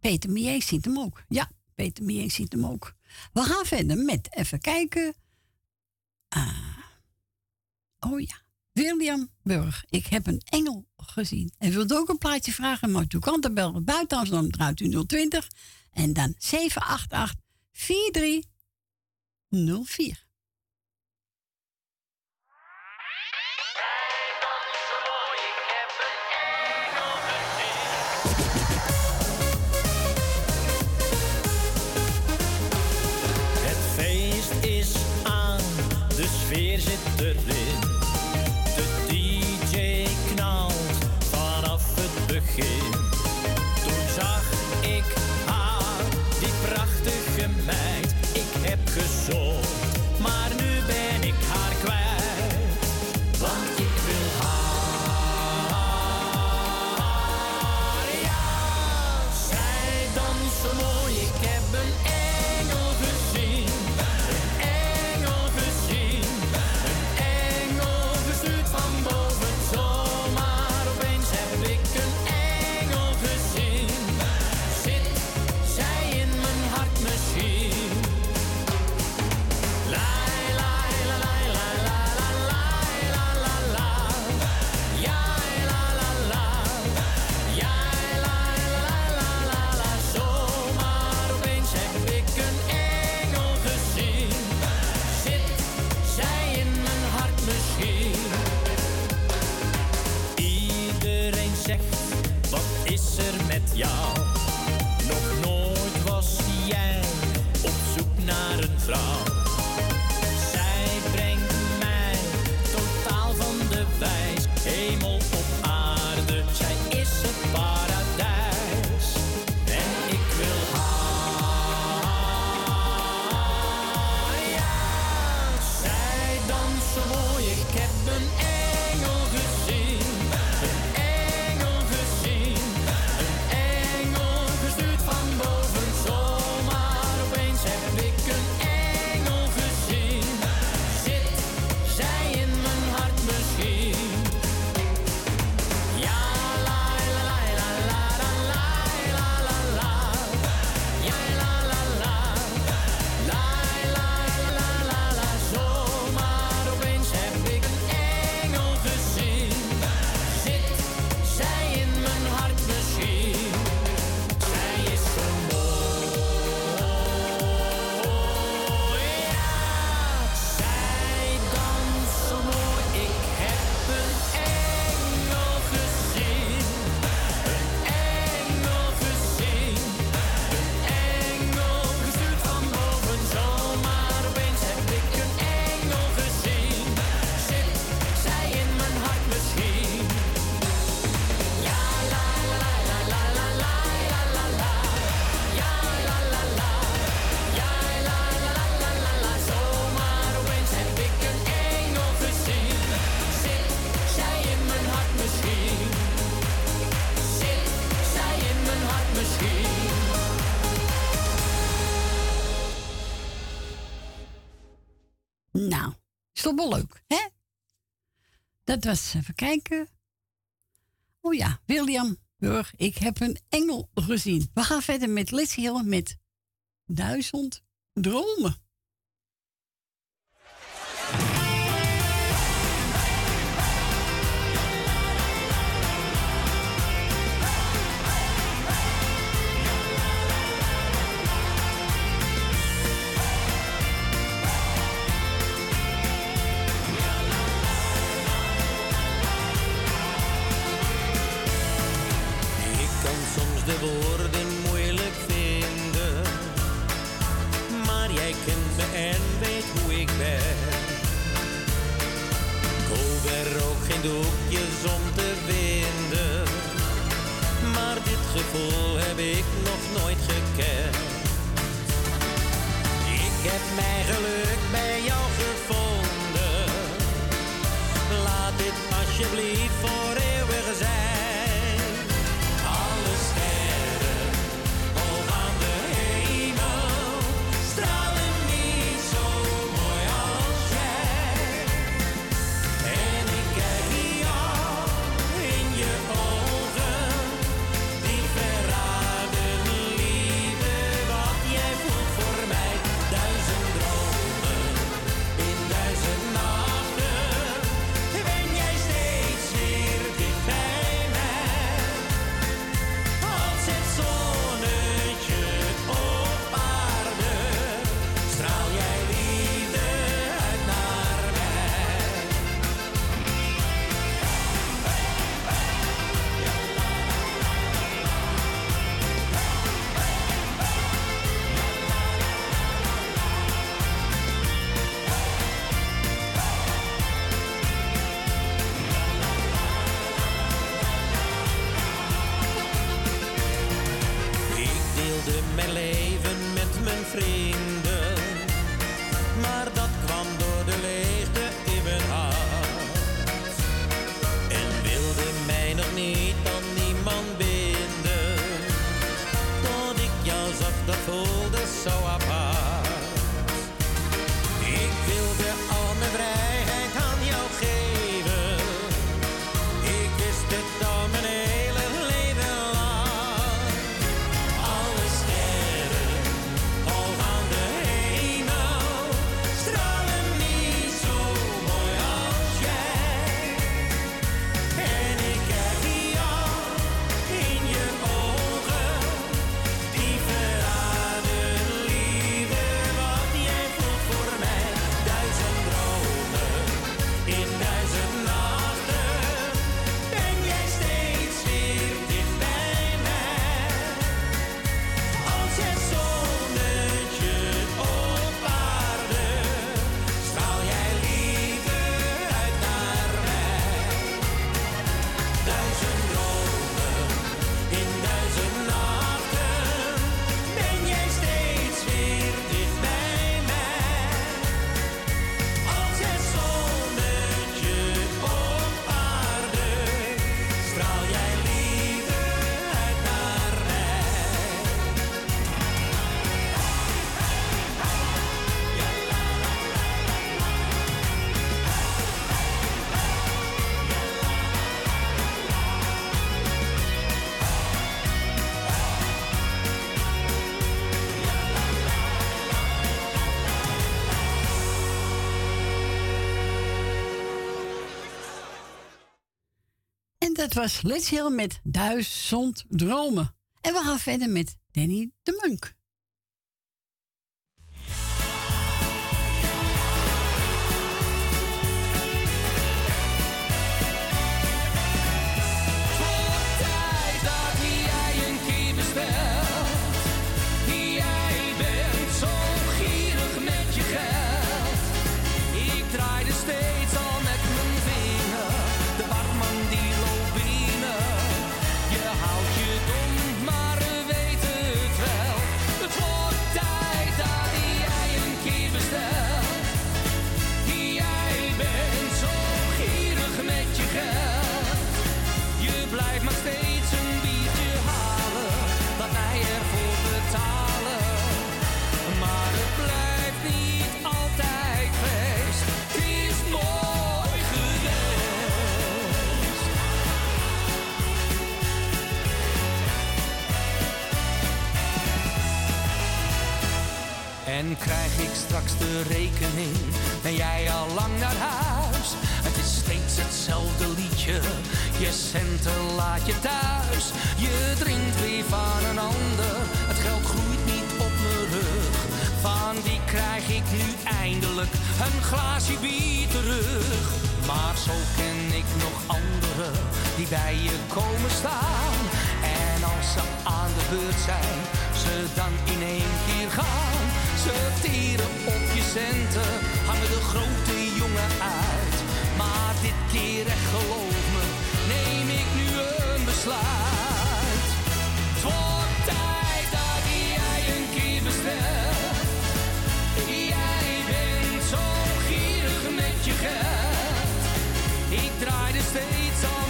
Peter Mier ziet hem ook. Ja, Peter Mier ziet hem ook. We gaan verder met even kijken. Ah. Oh ja. William Burg. Ik heb een engel gezien. En wilde ook een plaatje vragen, maar toen kan het bel buiten draait u 020 en dan 788 4304. Hier zit erin. wel leuk, hè? Dat was, even kijken. Oh ja, William Burg, ik heb een engel gezien. We gaan verder met Liz Hill met Duizend Dromen. doekjes om te dat was Let's Hill met Duizend Dromen. En we gaan verder met Danny de Munk. Krijg ik straks de rekening, ben jij al lang naar huis. Het is steeds hetzelfde liedje, je centen laat je thuis. Je drinkt weer van een ander, het geld groeit niet op mijn rug. Van wie krijg ik nu eindelijk een glaasje bier terug? Maar zo ken ik nog anderen die bij je komen staan. En als ze aan de beurt zijn, ze dan in één keer gaan. Ze op je centen, hangen de grote jongen uit. Maar dit keer echt geloof me, neem ik nu een besluit. Het wordt tijd dat jij een keer bestelt. Jij bent zo gierig met je geld. Ik draaide steeds al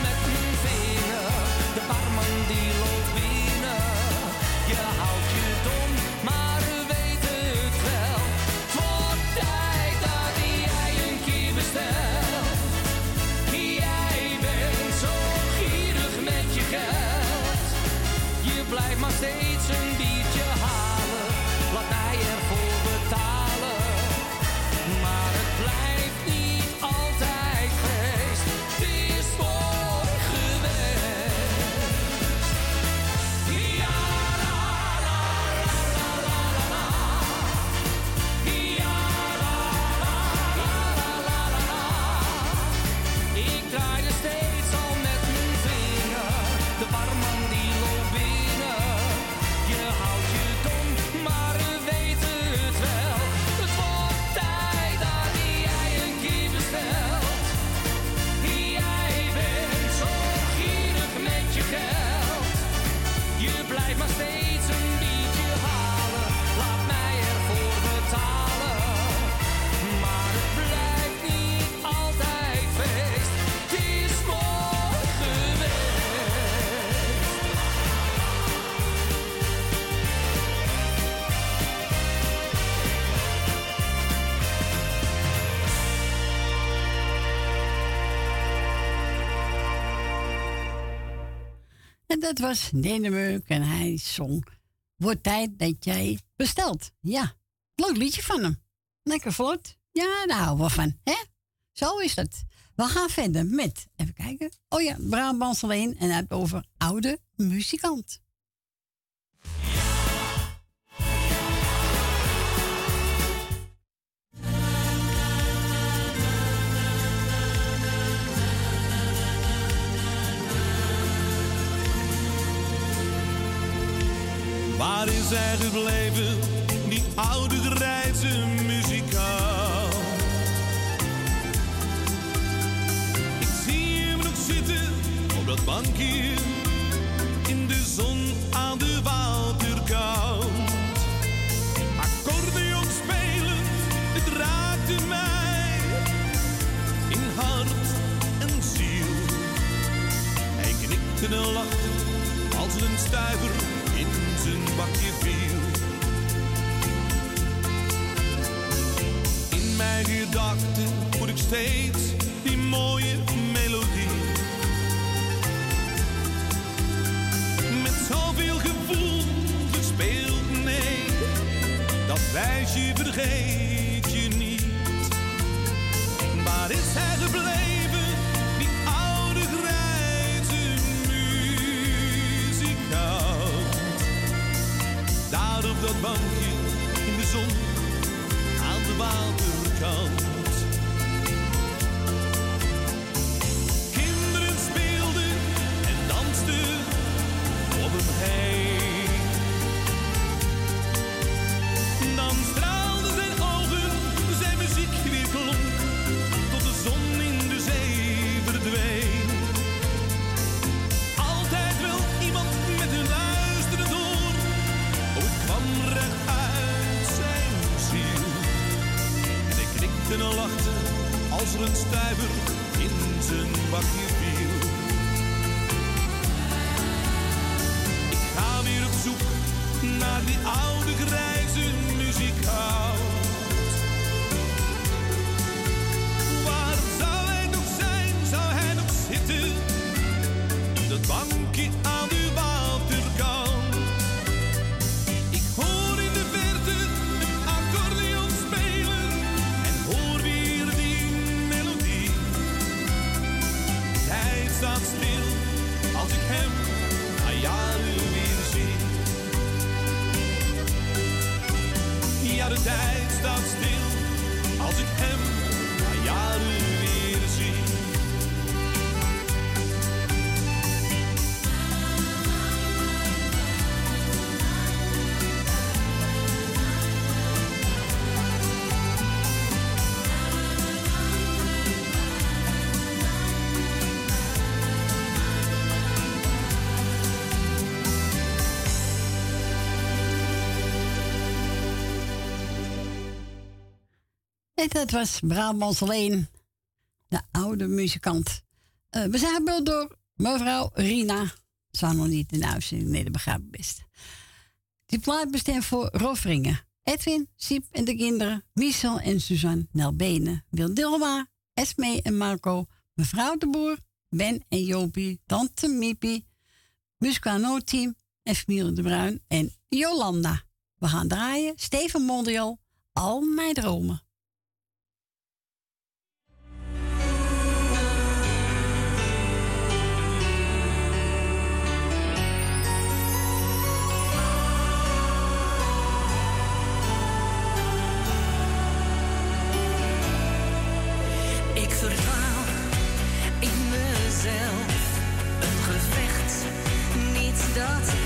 dat was Denemeuk en hij zong Wordt tijd dat jij bestelt. Ja, leuk liedje van hem. Lekker vlot. Ja, daar houden we van. Hè? Zo is het. We gaan verder met, even kijken. Oh ja, Brabants alleen en heeft over oude muzikant. Waar is hij gebleven, die oude grijze muzikaal? Ik zie hem nog zitten op dat bankje in de zon aan de waterkant. Accordeon spelend, het raakte mij in hart en ziel. Hij knikte en lachte als een stuiver zijn bakje viel. In mijn gedachten voel ik steeds die mooie melodie. Met zoveel gevoel gespeeld, nee, dat wijsje vergeet je niet. Waar is hij gebleven, Daar op dat bankje in de zon aan de waterkant. Kinderen speelden en dansten om hem heen. Als er een stuiver in zijn bakje viel. Ik ga weer op zoek naar die oude grijze En dat was Brabants alleen, de oude muzikant. Eh, we zijn door mevrouw Rina. Zou nog niet in de uitzending, nee, dat begrijp best. Die plaat bestemt voor Rofringen. Edwin, Siep en de kinderen, Michel en Suzanne, Nelbene, Wil Dilma, Esme en Marco, mevrouw de Boer, Ben en Jopie, tante Miepie, Muscano Team en familie de Bruin en Jolanda. We gaan draaien, Steven Mondial, Al mijn dromen. Dat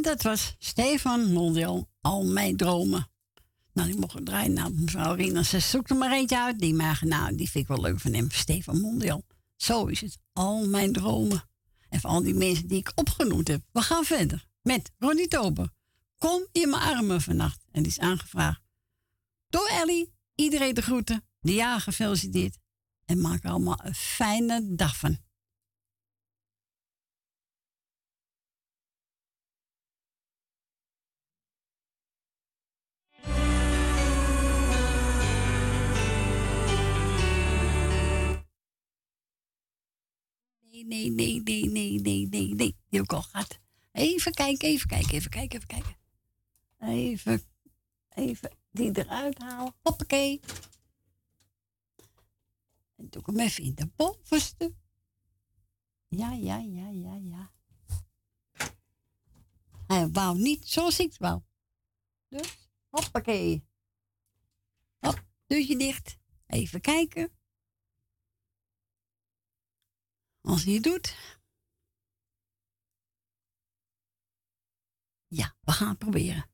En dat was Stefan Mondial, Al Mijn Dromen. Nou, die mocht draaien. Nou, mevrouw Rina, ze zoekt er maar eentje uit. Die maar, nou, die vind ik wel leuk van hem. Stefan Mondial. Zo is het. Al Mijn Dromen. En voor al die mensen die ik opgenoemd heb. We gaan verder met Ronnie Tober. Kom in mijn armen vannacht. En die is aangevraagd door Ellie. Iedereen de groeten. De jaar gefeliciteerd. En maak er allemaal een fijne dag van. Nee, nee, nee, nee, nee, nee, nee. Die ik al gehad. Even kijken, even kijken, even kijken, even kijken. Even, even die eruit halen. Hoppakee. En doe ik hem even in de bovenste. Ja, ja, ja, ja, ja. Hij wou niet zoals ik het wou. Dus, hoppakee. Hop, deurtje dicht. Even kijken. Als hij het doet. Ja, we gaan het proberen.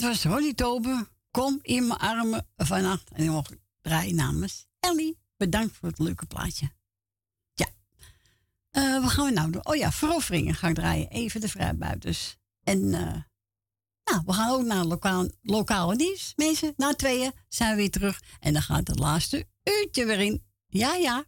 Dat was Ronnie Tober. Kom in mijn armen vannacht. En die mocht ik draaien namens Ellie. Bedankt voor het leuke plaatje. Ja. Eh, wat gaan we nou doen? Oh ja, veroveringen ga ik draaien. Even de vrijbuiters. En eh, nou, we gaan ook naar lokaal, lokale nieuws. Mensen, na tweeën zijn we weer terug. En dan gaat het laatste uurtje weer in. Ja, ja.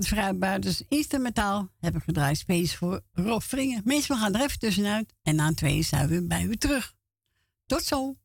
Vrijbuiters instrumentaal. Heb ik gedraaid space voor Rob Vringen. We gaan er even tussenuit. En na twee zijn we bij u terug. Tot zo.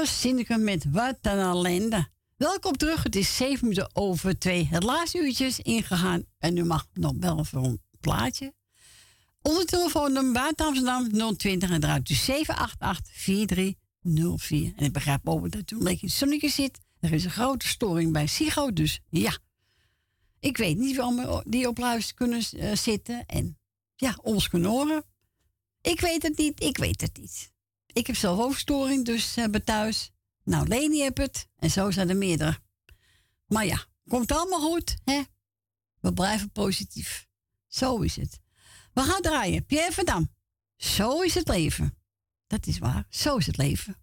was ik met Wat een ellende. Welkom terug, het is 7 minuten over 2. Het laatste uurtje is ingegaan en u mag nog wel voor een plaatje. Onder telefoonnummer buiten Amsterdam 020 en draait u 788-4304. En ik begrijp ook dat u een beetje zonnetje zit. Er is een grote storing bij Sigo, dus ja. Ik weet niet waarom allemaal die op luister kunnen eh, zitten en ja, ons kunnen horen. Ik weet het niet, ik weet het niet. Ik heb zelf hoofdstoring, dus eh, hebben thuis. Nou, Leni heb het. En zo zijn er meerdere. Maar ja, komt allemaal goed, hè? We blijven positief. Zo is het. We gaan draaien. Pierre Verdam. Zo is het leven. Dat is waar. Zo is het leven.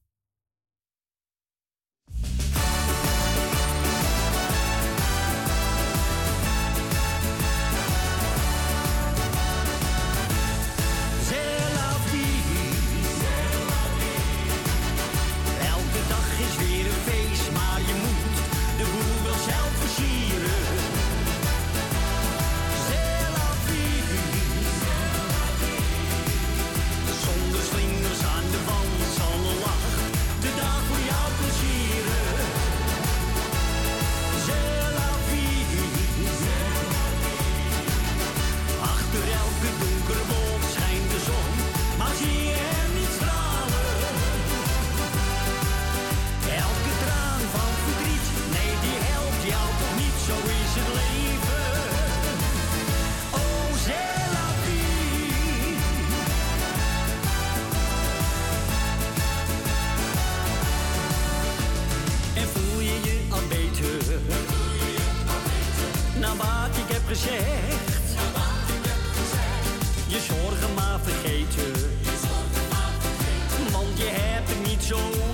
show.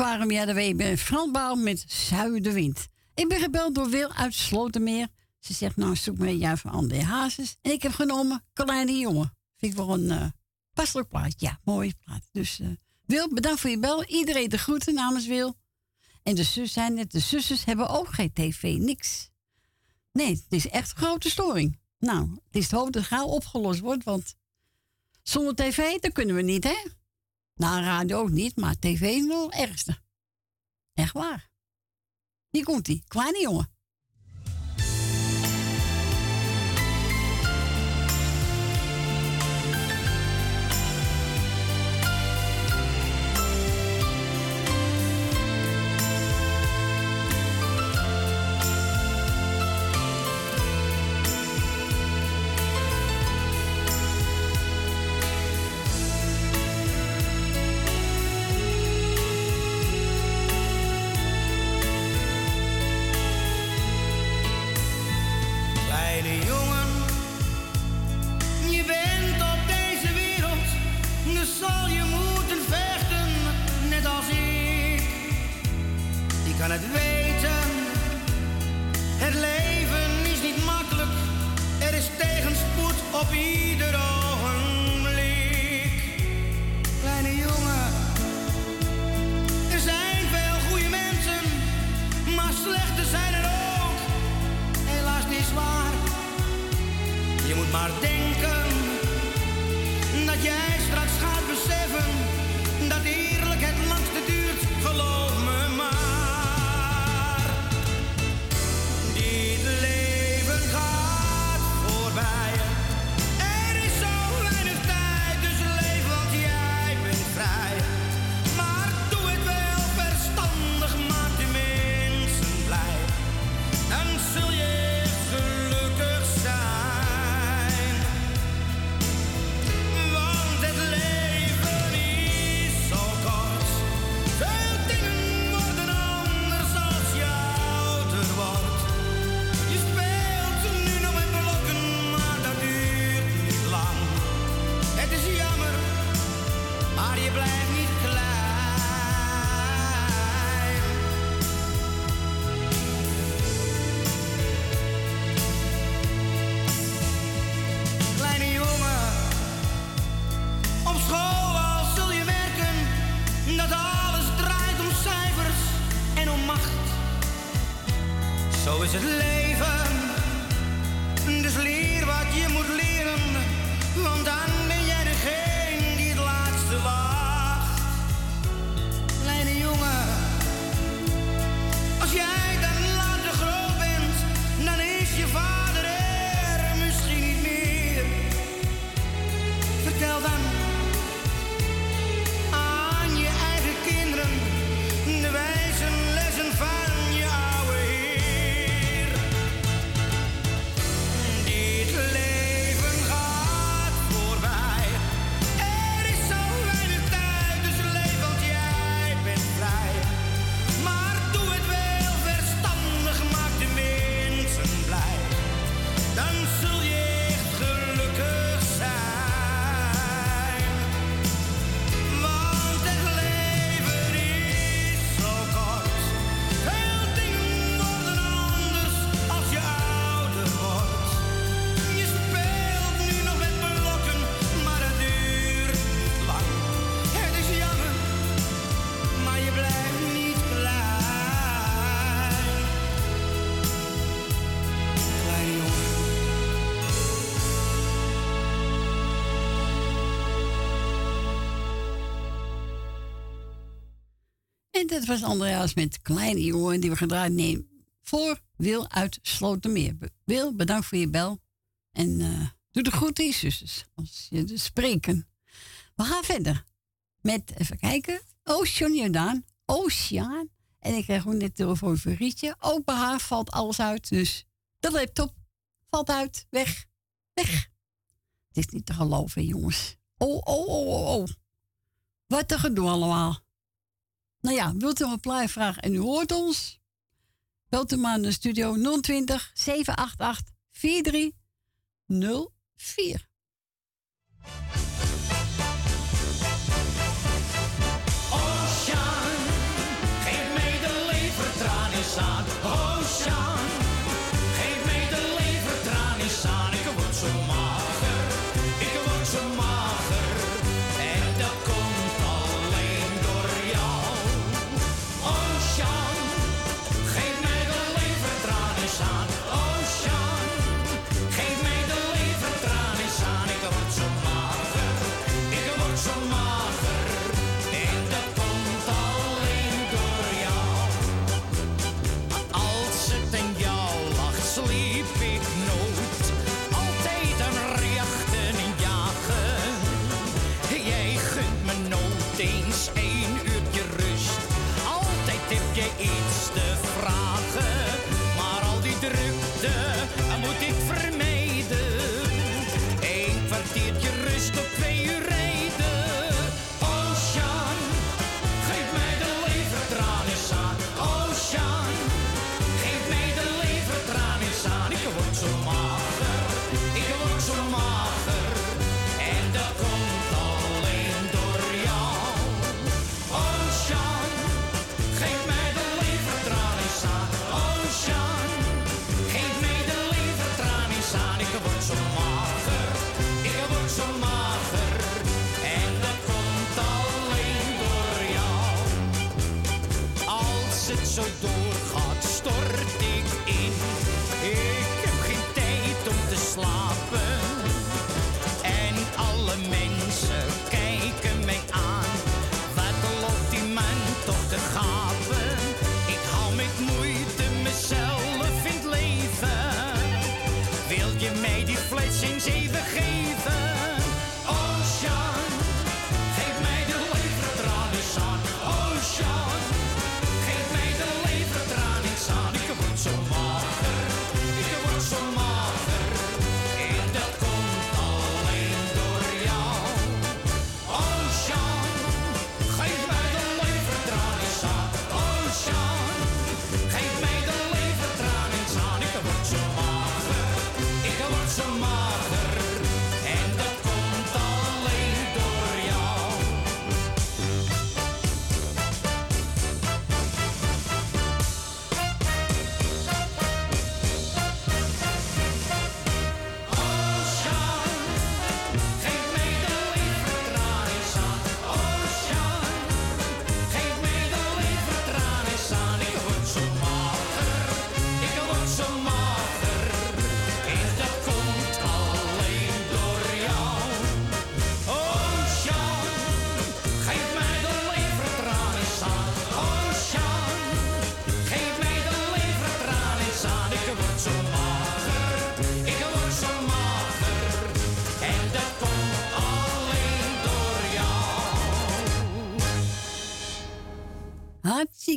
waarom jij de week met zuidenwind. Ik ben gebeld door Wil uit Slotermeer. Ze zegt, nou zoek me jij van André Hazes. En ik heb genomen Kleine Jongen. Vind ik wel een uh. Ja, mooi plaat. Dus eh, Wil, bedankt voor je bel. Iedereen de groeten namens Wil. En de zus zijn net: De zussen hebben ook geen tv, niks. Nee, het is echt een grote storing. Nou, het is het hoop dat het gauw opgelost wordt, want zonder tv, dan kunnen we niet, hè? Nou, radio ook niet, maar tv nog ergste. Echt waar. Hier komt-ie. Kwani, jongen. dat was Andreas met Kleine Jongen die we gedraaid nemen voor Wil uit Slotermeer. Wil, bedankt voor je bel. En eh, doe de groeten, zusjes, als je dus spreken. We gaan verder met, even kijken, Ocean Jordaan, Oceaan. En ik krijg ook net telefoon voor Rietje. Open haar valt alles uit, dus de laptop valt uit, weg, weg. Het is niet te geloven, jongens. Oh, oh, oh, oh, oh. Wat een gedoe allemaal. Nou ja, wilt u een plaat en u hoort ons? Belt u maar naar de studio 020 788 4304.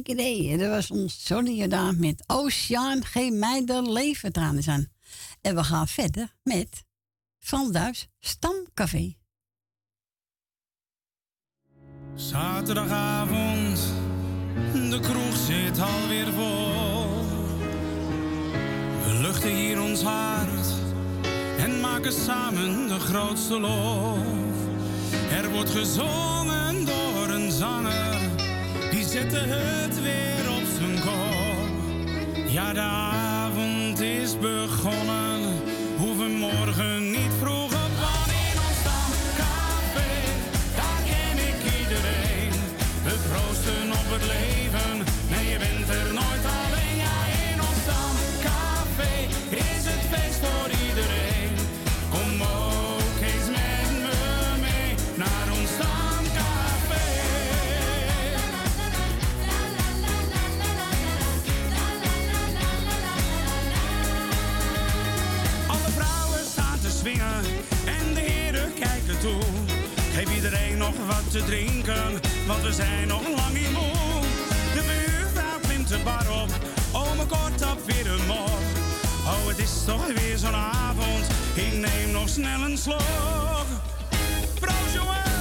Idee. Dat was ons gedaan met Oceaan, geef mij de leven tranen aan. En we gaan verder met Frans Duis, Stamcafé. Zaterdagavond, de kroeg zit alweer vol. We luchten hier ons hart en maken samen de grootste lof. Er wordt gezongen door een zanger, zette het weer op zijn kop. Ja, de avond is begonnen, wat te drinken, want we zijn nog lang niet moe. De buurvrouw klimt de bar op, ome kort op weer een mop. Oh, het is toch weer zo'n avond, ik neem nog snel een slok. Proost jongen,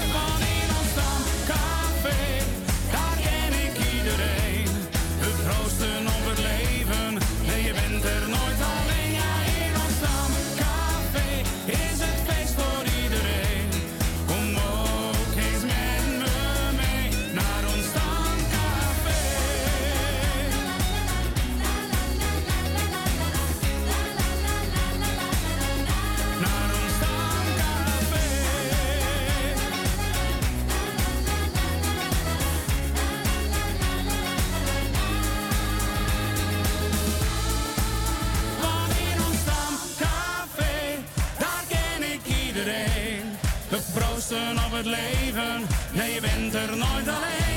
proosten op het leven, nee je bent er nooit alleen.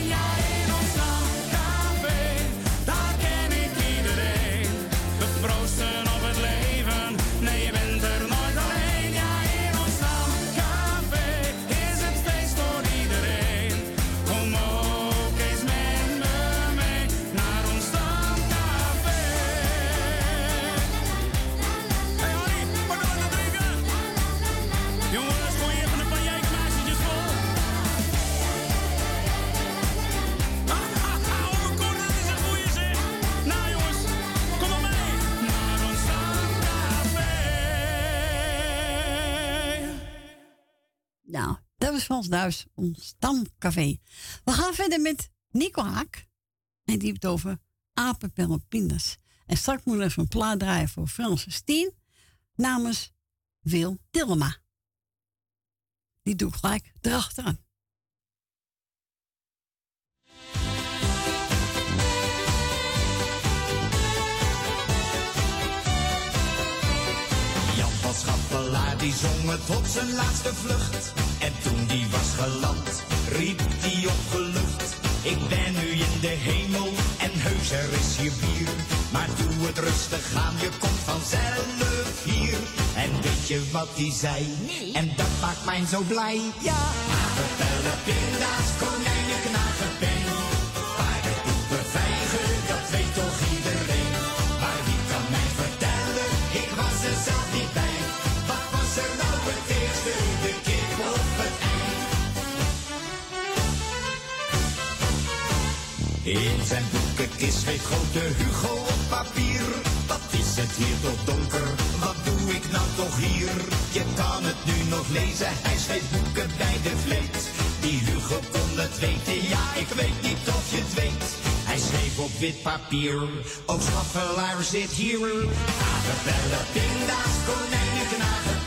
Nou, dat was Frans Duis, ons stamcafé. We gaan verder met Nico Haak. En die heeft over apenpellen pindas. En straks moet er even een plaat draaien voor Franse Steen. Namens Wil Dilma. Die doe ik gelijk erachteraan. Die zong het op zijn laatste vlucht. En toen die was geland, riep die opgelucht. Ik ben nu in de hemel en heus er is hier bier. Maar doe het rustig aan, je komt vanzelf hier. En weet je wat die zei? En dat maakt mij zo blij. Ja, apenpellen, pinda's, konijnen, knagen, pen. In zijn boekenkist schreef grote Hugo op papier. Wat is het hier toch donker? Wat doe ik nou toch hier? Je kan het nu nog lezen, hij schreef boeken bij de vleet. Die Hugo kon het weten, ja ik weet niet of je het weet. Hij schreef op wit papier, ook schaffelaar zit hier. Apenbellen, pinda's, konijnen, knagen,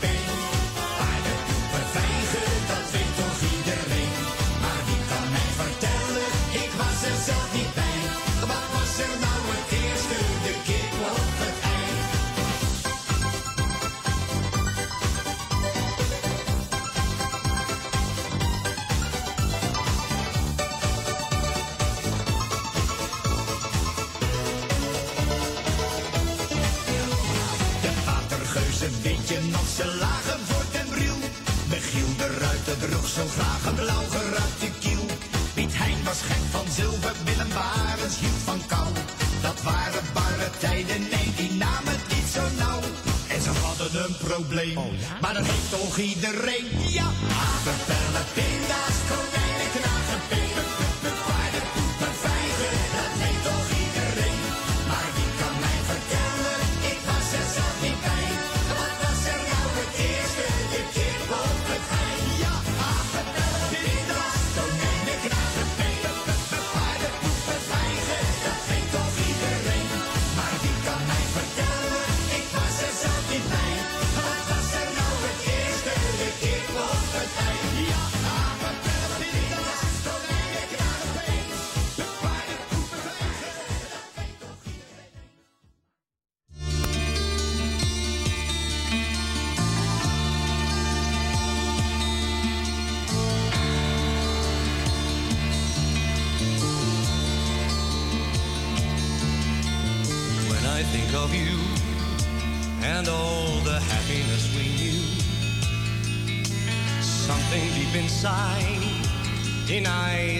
iedereen.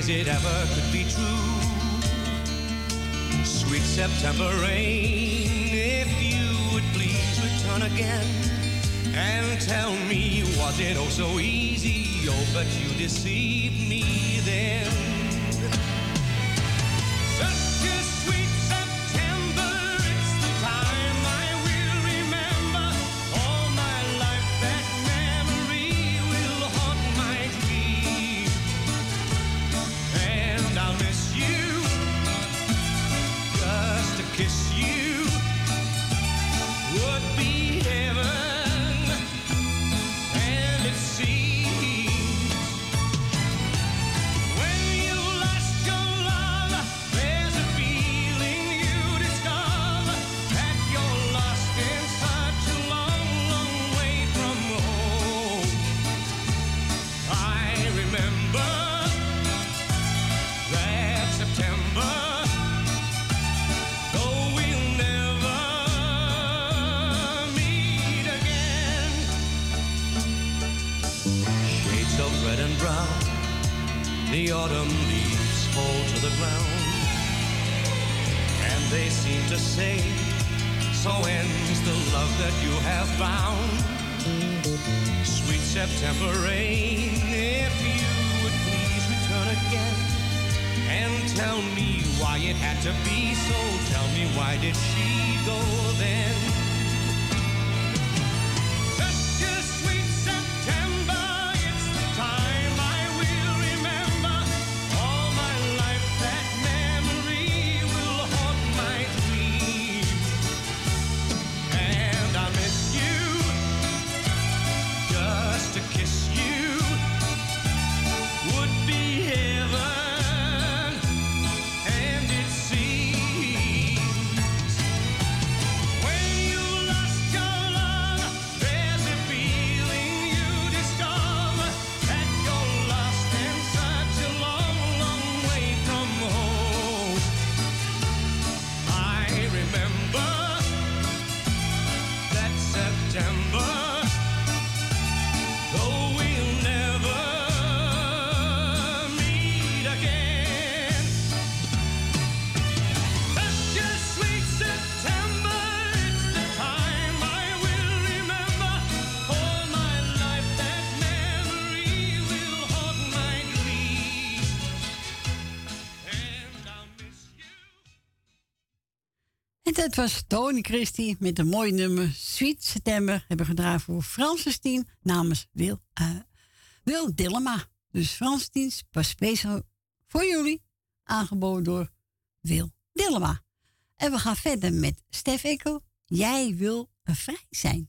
it ever could be true. Sweet September Het was Tony Christie met een mooi nummer. Sweet September hebben gedraaid voor Franses team namens Wil, uh, Wil Dillema. Dus Frans Dienst was speciaal voor jullie. Aangeboden door Wil Dillema. En we gaan verder met Stef Ekel. Jij wil vrij zijn.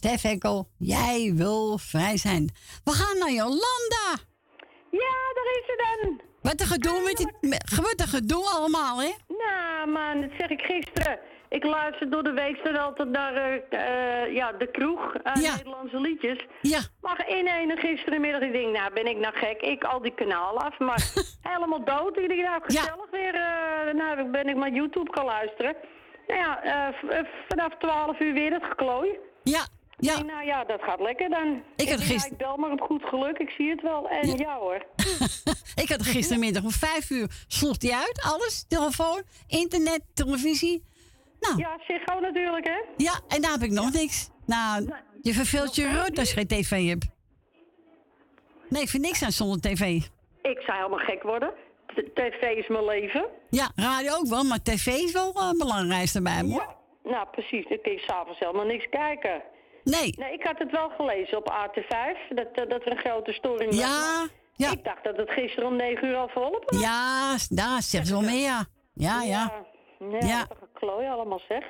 Stef Enkel. Jij wil vrij zijn. We gaan naar Jolanda. Ja, daar is ze dan. Wat een gedoe met dit... met- Wat een gedoe allemaal, hè? Nou, man, dat zeg ik gisteren. Ik luister door de week dan altijd naar eh, eh, ja, de kroeg aan Nederlandse liedjes. Ja. Maar in ene gisterenmiddag, ik denk, nou ben ik nou gek. Ik al die kanaal af, maar helemaal dood. Ik denk, nou gezellig weer. eh, nou, ben ik maar YouTube gaan luisteren. Nou ja, vanaf 12 uur weer het geklooi. Ja, ja. Ik nou ja, dat gaat lekker dan. Ik had denk, ja, gister- ik bel maar op goed geluk, ik zie het wel. En ja, hoor. Ik had gistermiddag om vijf uur sloeg die uit. Alles. Telefoon, internet, televisie. Nou. Ja, Ziggo natuurlijk, hè? Ja, en daar heb ik nog niks. Nou, je verveelt je rood als je geen tv hebt. Nee, ik vind niks aan zonder tv. Ik zou helemaal gek worden. T- TV is mijn leven. Ja, radio ook wel, maar tv is wel het belangrijkste bij me, hoor. Nou, precies. Kun je s'avonds helemaal niks kijken. Nee. Nee, ik had het wel gelezen op AT5, dat, eh, dat er een grote storing was. Ja. Ik dacht dat het gisteren om 9 uur al volop was. Ja, daar zegt ze wel meer, ja. Ja, ja. Ja, Ja. geklooi allemaal zeg.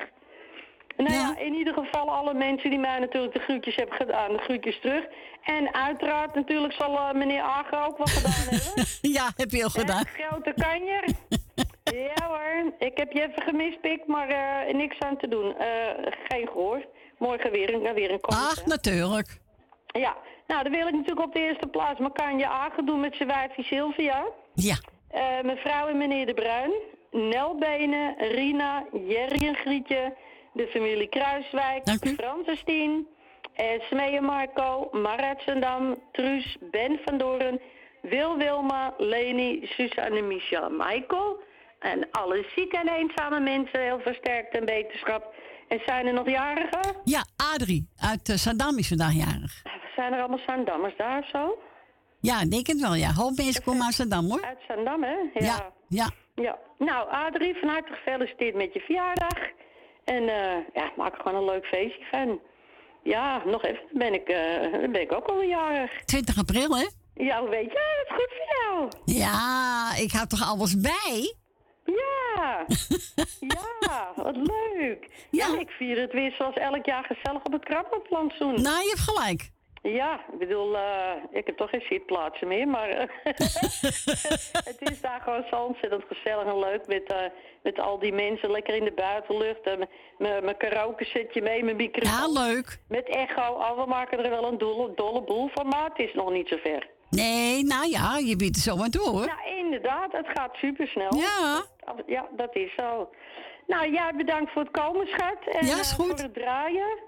Nou ja. in ieder geval alle mensen die mij natuurlijk de groetjes hebben gedaan, de groetjes terug. En uiteraard natuurlijk zal eh, meneer Ager ook wat gedaan hebben. Ja, heb je heel gedaan. Hè, grote kanjer. ja hoor, ik heb je even gemist, Pik, maar eh, niks aan te doen. Geen gehoor. Morgen weer een, weer een concert. Ach, natuurlijk. Ja, nou dan wil ik natuurlijk op de eerste plaats Makanje Agen doen met zijn wijfje Sylvia. Ja. Eh, mevrouw en meneer De Bruin, Nelbenen, Rina, Jerry en Grietje, de familie Kruiswijk, Francis Tien, eh, Smee Marco, Marat Zendam, Truus, Ben van Doren, Wil Wilma, Leni, Suzanne, Michel en Michael. En alle zieke en eenzame mensen, heel versterkt en beterschap. En zijn er nog jarigen? Ja, Adrie uit uh, Saddam is vandaag jarig. Zijn er allemaal Zandammers daar of zo? Ja, ik denk het wel, ja. Hoop mensen komen uit Saddam, hoor. Uit Zandam, hè? Ja, ja. Ja, nou Adrie, van harte gefeliciteerd met je verjaardag. En eh, ja, maak er gewoon een leuk feestje van. Ja, nog even, dan ben ik, eh, dan ben ik ook alweer jarig. 20 april, hè? Ja, hoe weet je? Dat is goed voor jou. Ja, ik had toch alles bij? Ja. ja, wat leuk. Ja. ik vier het weer zoals elk jaar gezellig op het krabbenplantsoen. Nou, je hebt gelijk. Ja, ik bedoel, eh, ik heb toch geen zitplaatsen meer, maar eh, het is daar gewoon zo ontzettend gezellig en leuk met, eh, met al die mensen lekker in de buitenlucht. en Mijn karaoke zetje mee, mijn microfoon. Ja, leuk. Met echo, oh, we maken er wel een dolle, dolle boel van, maar het is nog niet zo ver. Nee, nou ja, je biedt er zomaar door. hoor. Nou, inderdaad, het gaat supersnel. Ja. Ja, dat is zo. Nou, ja, bedankt voor het komen, schat. En, Ja, is eh, goed. voor het draaien.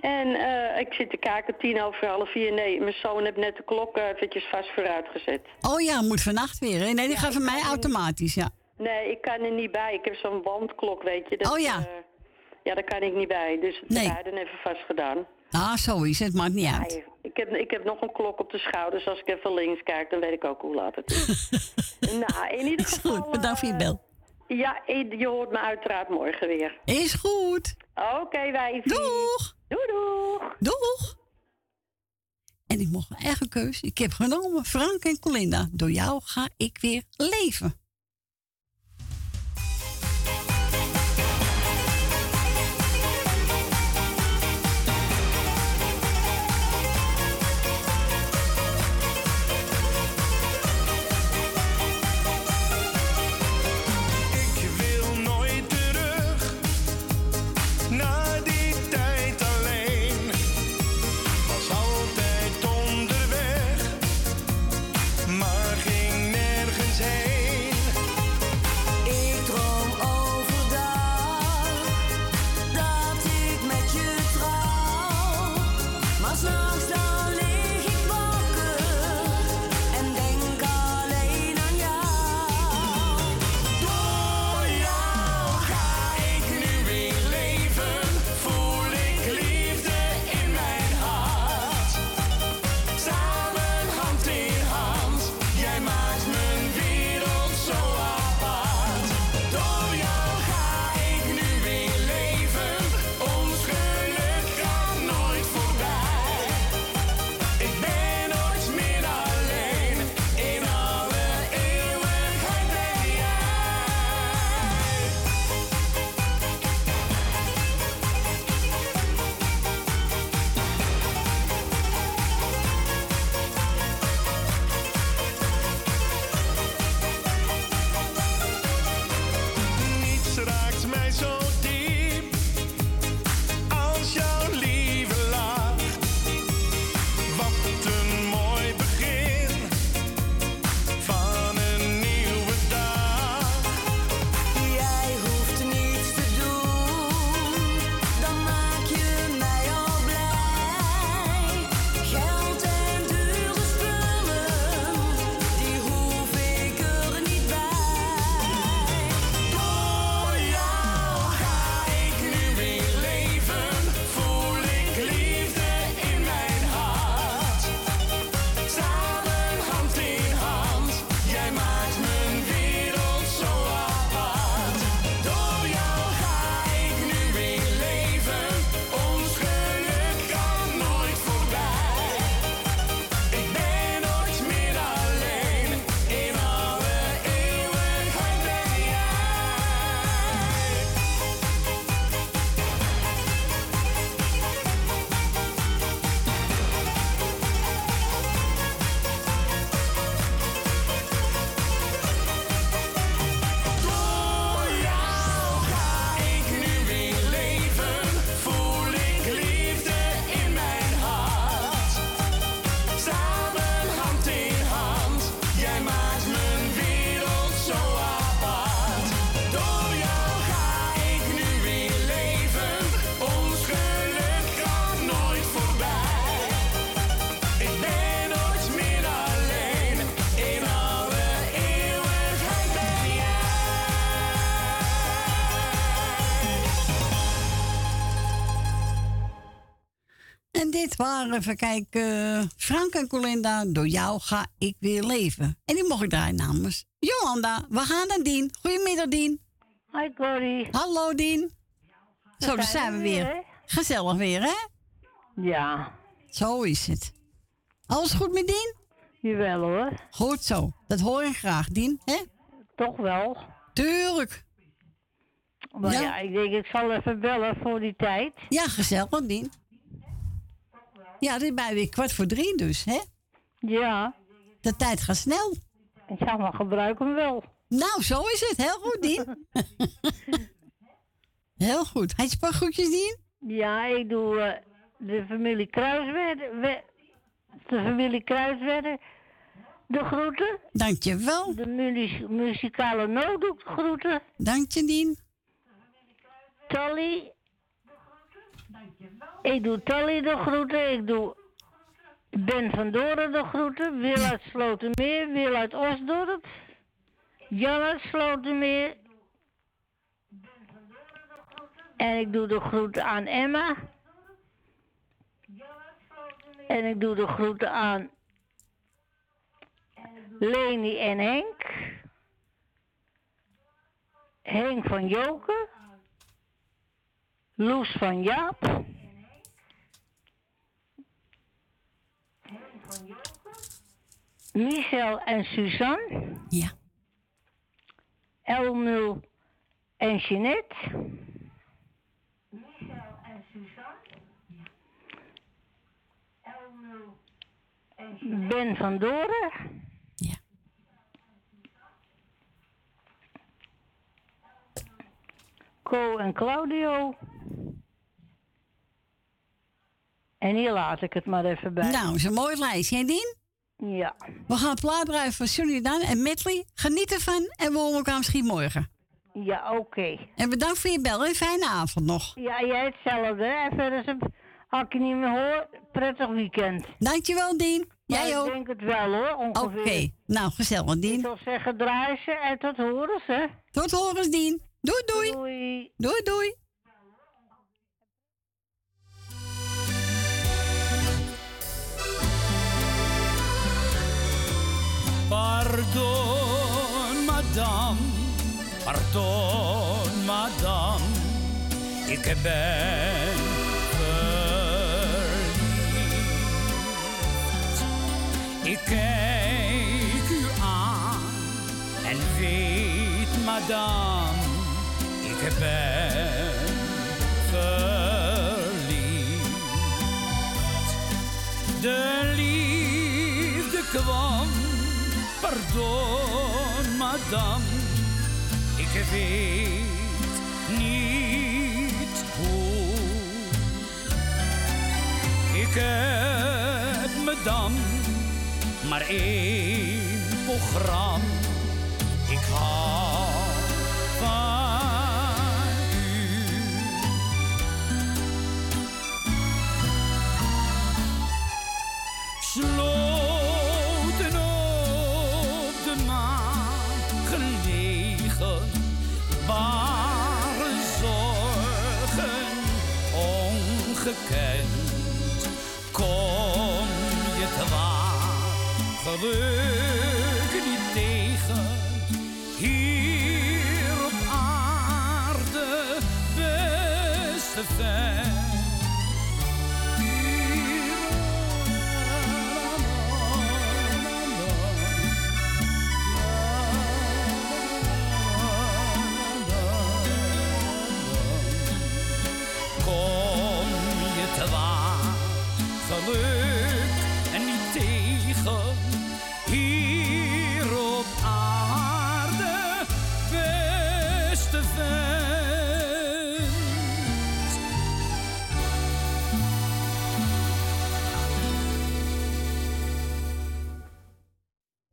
En eh, ik zit te kijken, tien over half vier. Nee, mijn zoon heeft net de klok eh, eventjes vast vooruit gezet. Oh ja, moet vannacht weer. Hè? Nee, die Ja, gaat van mij automatisch, ja. Nee, ik kan er niet bij. Ik heb zo'n wandklok, weet je. Dat, Oh ja. ja, daar kan ik niet bij. Dus Nee. nee. beiden even vast gedaan. Ah, zo is het. Maakt niet uit. Nee, ik, heb, ik heb nog een klok op de schouders. Als ik even links kijk, dan weet ik ook hoe laat het is. nou, in ieder Is geval... goed, bedankt voor je eh, bel. Ja, je hoort me uiteraard morgen weer. Is goed. Oké, wij. Doeg. Doei, doeg. Doeg. En ik mocht mijn eigen keus. Ik heb genomen Frank en Colinda. Door jou ga ik weer leven. Dit waren, even kijken, Frank en Colinda. Door jou ga ik weer leven. En die mocht ik draaien namens Jolanda. We gaan naar Dien. Goedemiddag, Dien. Hoi, Corrie. Hallo, Dien. Zo, daar zijn we weer. Gezellig weer, hè? Ja. Zo is het. Alles goed met Dien? Jawel hoor. Goed zo. Dat hoor ik graag, Dien, hè? Toch wel. Tuurlijk. Maar Ja. ja. ik denk, ik zal even bellen voor die tijd. Ja, gezellig, Dien. Ja, het is bij weer kwart voor drie dus, hè? Ja. De tijd gaat snel. Ja, maar gebruik hem wel. Nou, zo is het. Heel goed, Dien. Heel goed. Had je groetjes, Dien? Ja, ik doe eh, de familie Kruiswedde, we- de familie Kruiswedde de groeten. Dankjewel. De muzikale nooddoek groeten. Dank je, Dien. Tally. Ik doe Tally de groeten. Ik doe Ben van Doren de groeten. Wil uit Slotermeer. Wil uit Osdorp. Jan uit Slotermeer. En ik doe de groeten aan Emma. En ik doe de groeten aan Leni en Henk. Henk van Joken. Loes van Jaap. Michel en Suzanne. Ja. Elmul en Jeanette. Ben van Doren. Ja. Co en Claudio. En hier laat ik het maar even bij. Nou, is een mooi lijstje, hè, Dien? Ja. We gaan plaat draaien van Dan en Medley. Geniet ervan en we horen elkaar misschien morgen. Ja, oké. En bedankt voor je bel en fijne avond nog. Ja, jij hetzelfde. En verder, is- als ik je niet meer hoor, prettig weekend. Dankjewel, Dien. Jij ook. Ik denk het wel hoor, ongeveer. Oké, nou gezellig, Dien. Ik zou zeggen, draai ze en tot horens, hè. Tot horens, Dien. Doei, doei. Doei. Doei, doei. Pardon, madame, pardon, madame, ik ben verliefd. Ik kijk u aan en weet, madame, ik ben verliefd. De pardon, madame, ik weet niet hoe. Ik heb me dan maar één programma. Waar, geluk niet tegen, hier op aarde, beste vent.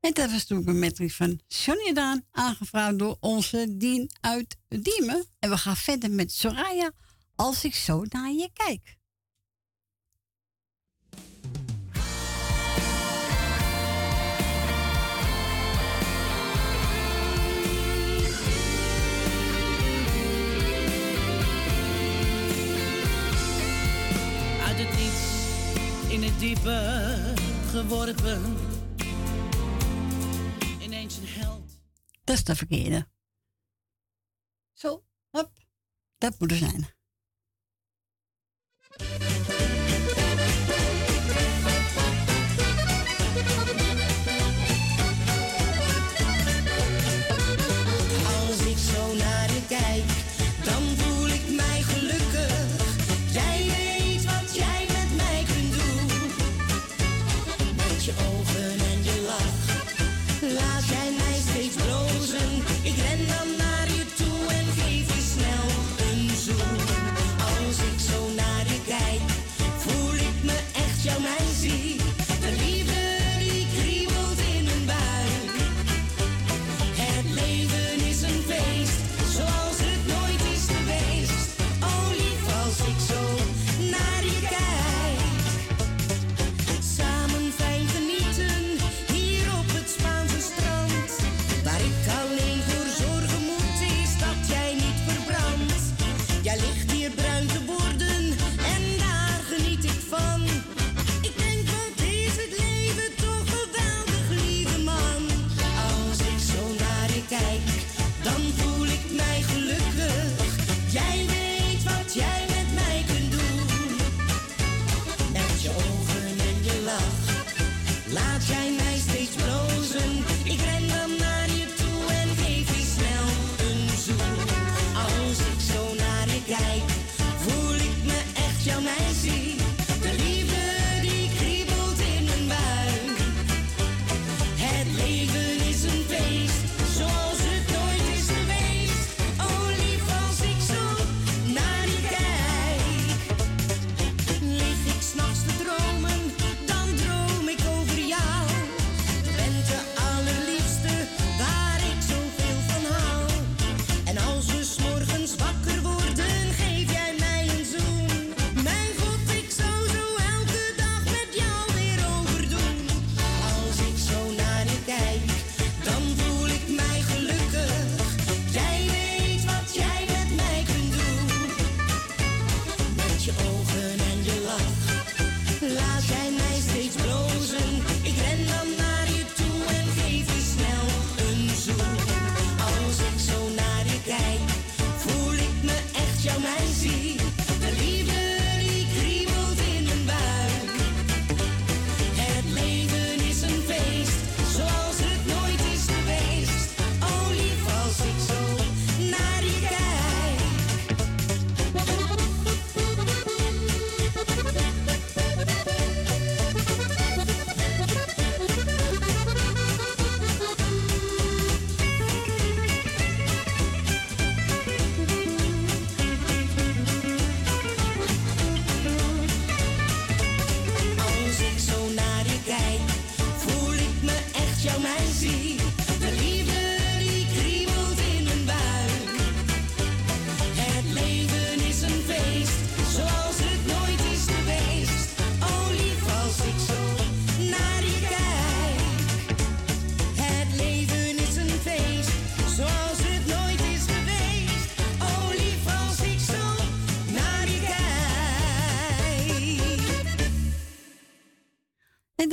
En dat was toen een medley van Johnny Daan, aangevraagd door onze Dien uit Diemen. En we gaan verder met Soraya, als ik zo naar je kijk. Uit het niets in het diepe geworpen. Dat is de verkeerde. Zo, hop. Dat moet er zijn.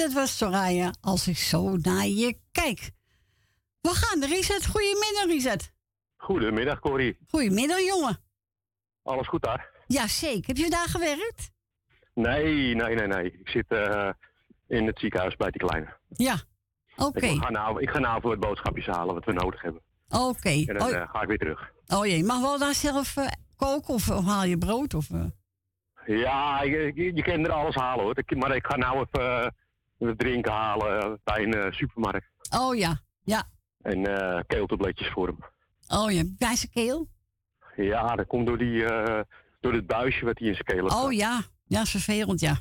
Dat was Soraya, als ik zo naar je kijk. We gaan, Richard. Goedemiddag, Richard. Goedemiddag, Corrie. Goedemiddag, jongen. Alles goed daar? Ja, zeker. Heb je daar gewerkt? Nee, nee, nee, nee. Ik zit eh, in het ziekenhuis bij die kleine. Ja. Oké. Ik, ga nou, ik ga nou voor het boodschapjes halen wat we nodig hebben. Oké. En dan Oh, eh, ga ik weer terug. oh jee, mag wel daar zelf eh, koken of, of haal je brood? Of? Ja, je, je, je kan er alles halen hoor. Maar ik ga nou even wat drinken halen eh, bij een eh, supermarkt. Oh ja, ja. En eh keeltabletjes voor hem. Oh ja, bij zijn keel? Ja, dat komt door, die, door het buisje wat hij in zijn keel heeft. Oh ja, ja, is vervelend, ja.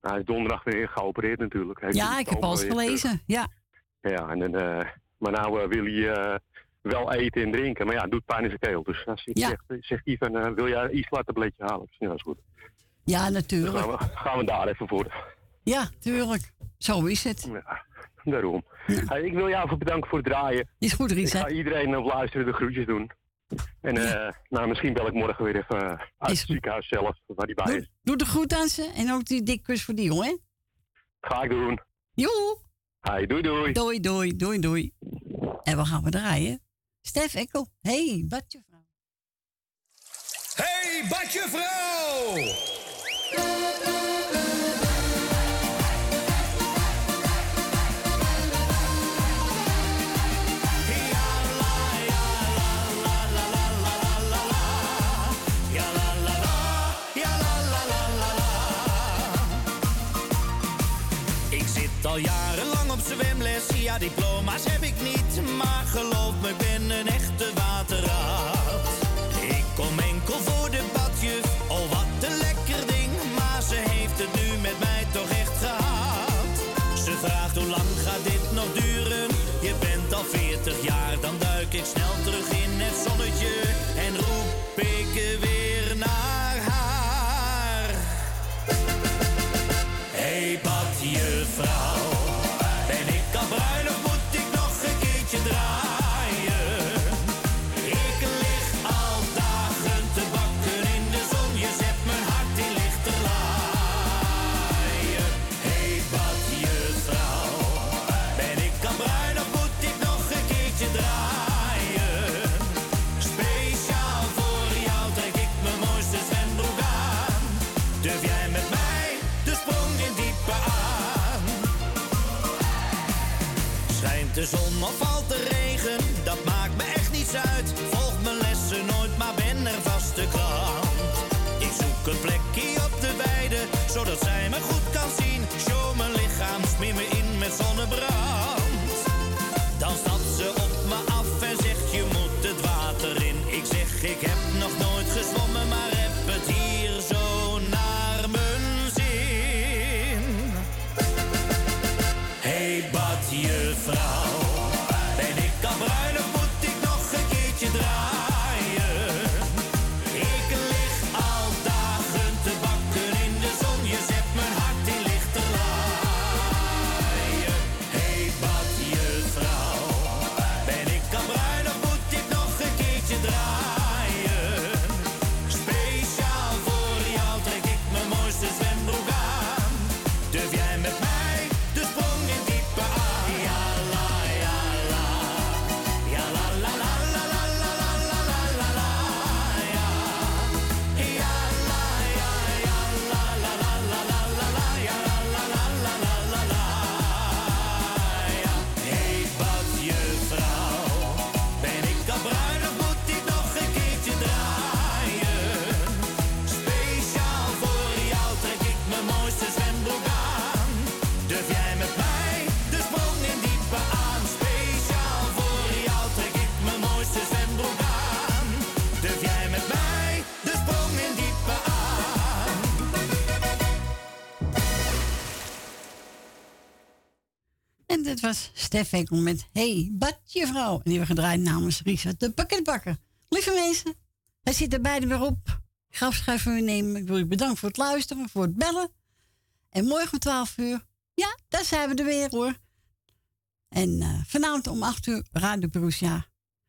Hij is donderdag weer geopereerd natuurlijk. Heeft Ja, ik heb alles terug. gelezen. Ja. Ja, en dan, eh, maar nou wil hij wel eten en drinken. Maar ja, het doet pijn in zijn keel. Dus dan zegt, Ja. zegt, zegt hij van, wil jij iets tabletje halen? Zeg, Ja, dat is goed. Ja, Dan natuurlijk. gaan we, gaan we daar even voor. Ja, tuurlijk. Zo is het. Ja, daarom. Hey, ik wil jou even bedanken voor het draaien. Is goed, Ik Richard. ga iedereen op luisteren de groetjes doen. En eh, nou, misschien bel ik morgen weer even eh, uit het ziekenhuis zelf, waar hij bij is. Doe de groet aan ze en ook die dik kus voor die jongen. Ga ik doen. Joe. Hey, doei doei. Doei, doei, doei, doei. En we gaan we draaien. Stef Ekkel. Hey, wat je vrouw. Hey, badje zonnebrand. Stef Henkel met Hey, badje vrouw. En die hebben gedraaid namens Risa de pakketbakker. Lieve mensen, hij zitten er beide weer op. Ik ga nemen. Ik wil u bedanken voor het luisteren, voor het bellen. En morgen om 12 uur, ja, daar zijn we er weer hoor. En eh, vanavond om 8 uur Radio Borussia.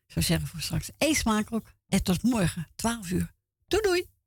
Ik zou zeggen voor straks eet smakelijk. En tot morgen, 12 uur. Doei doei!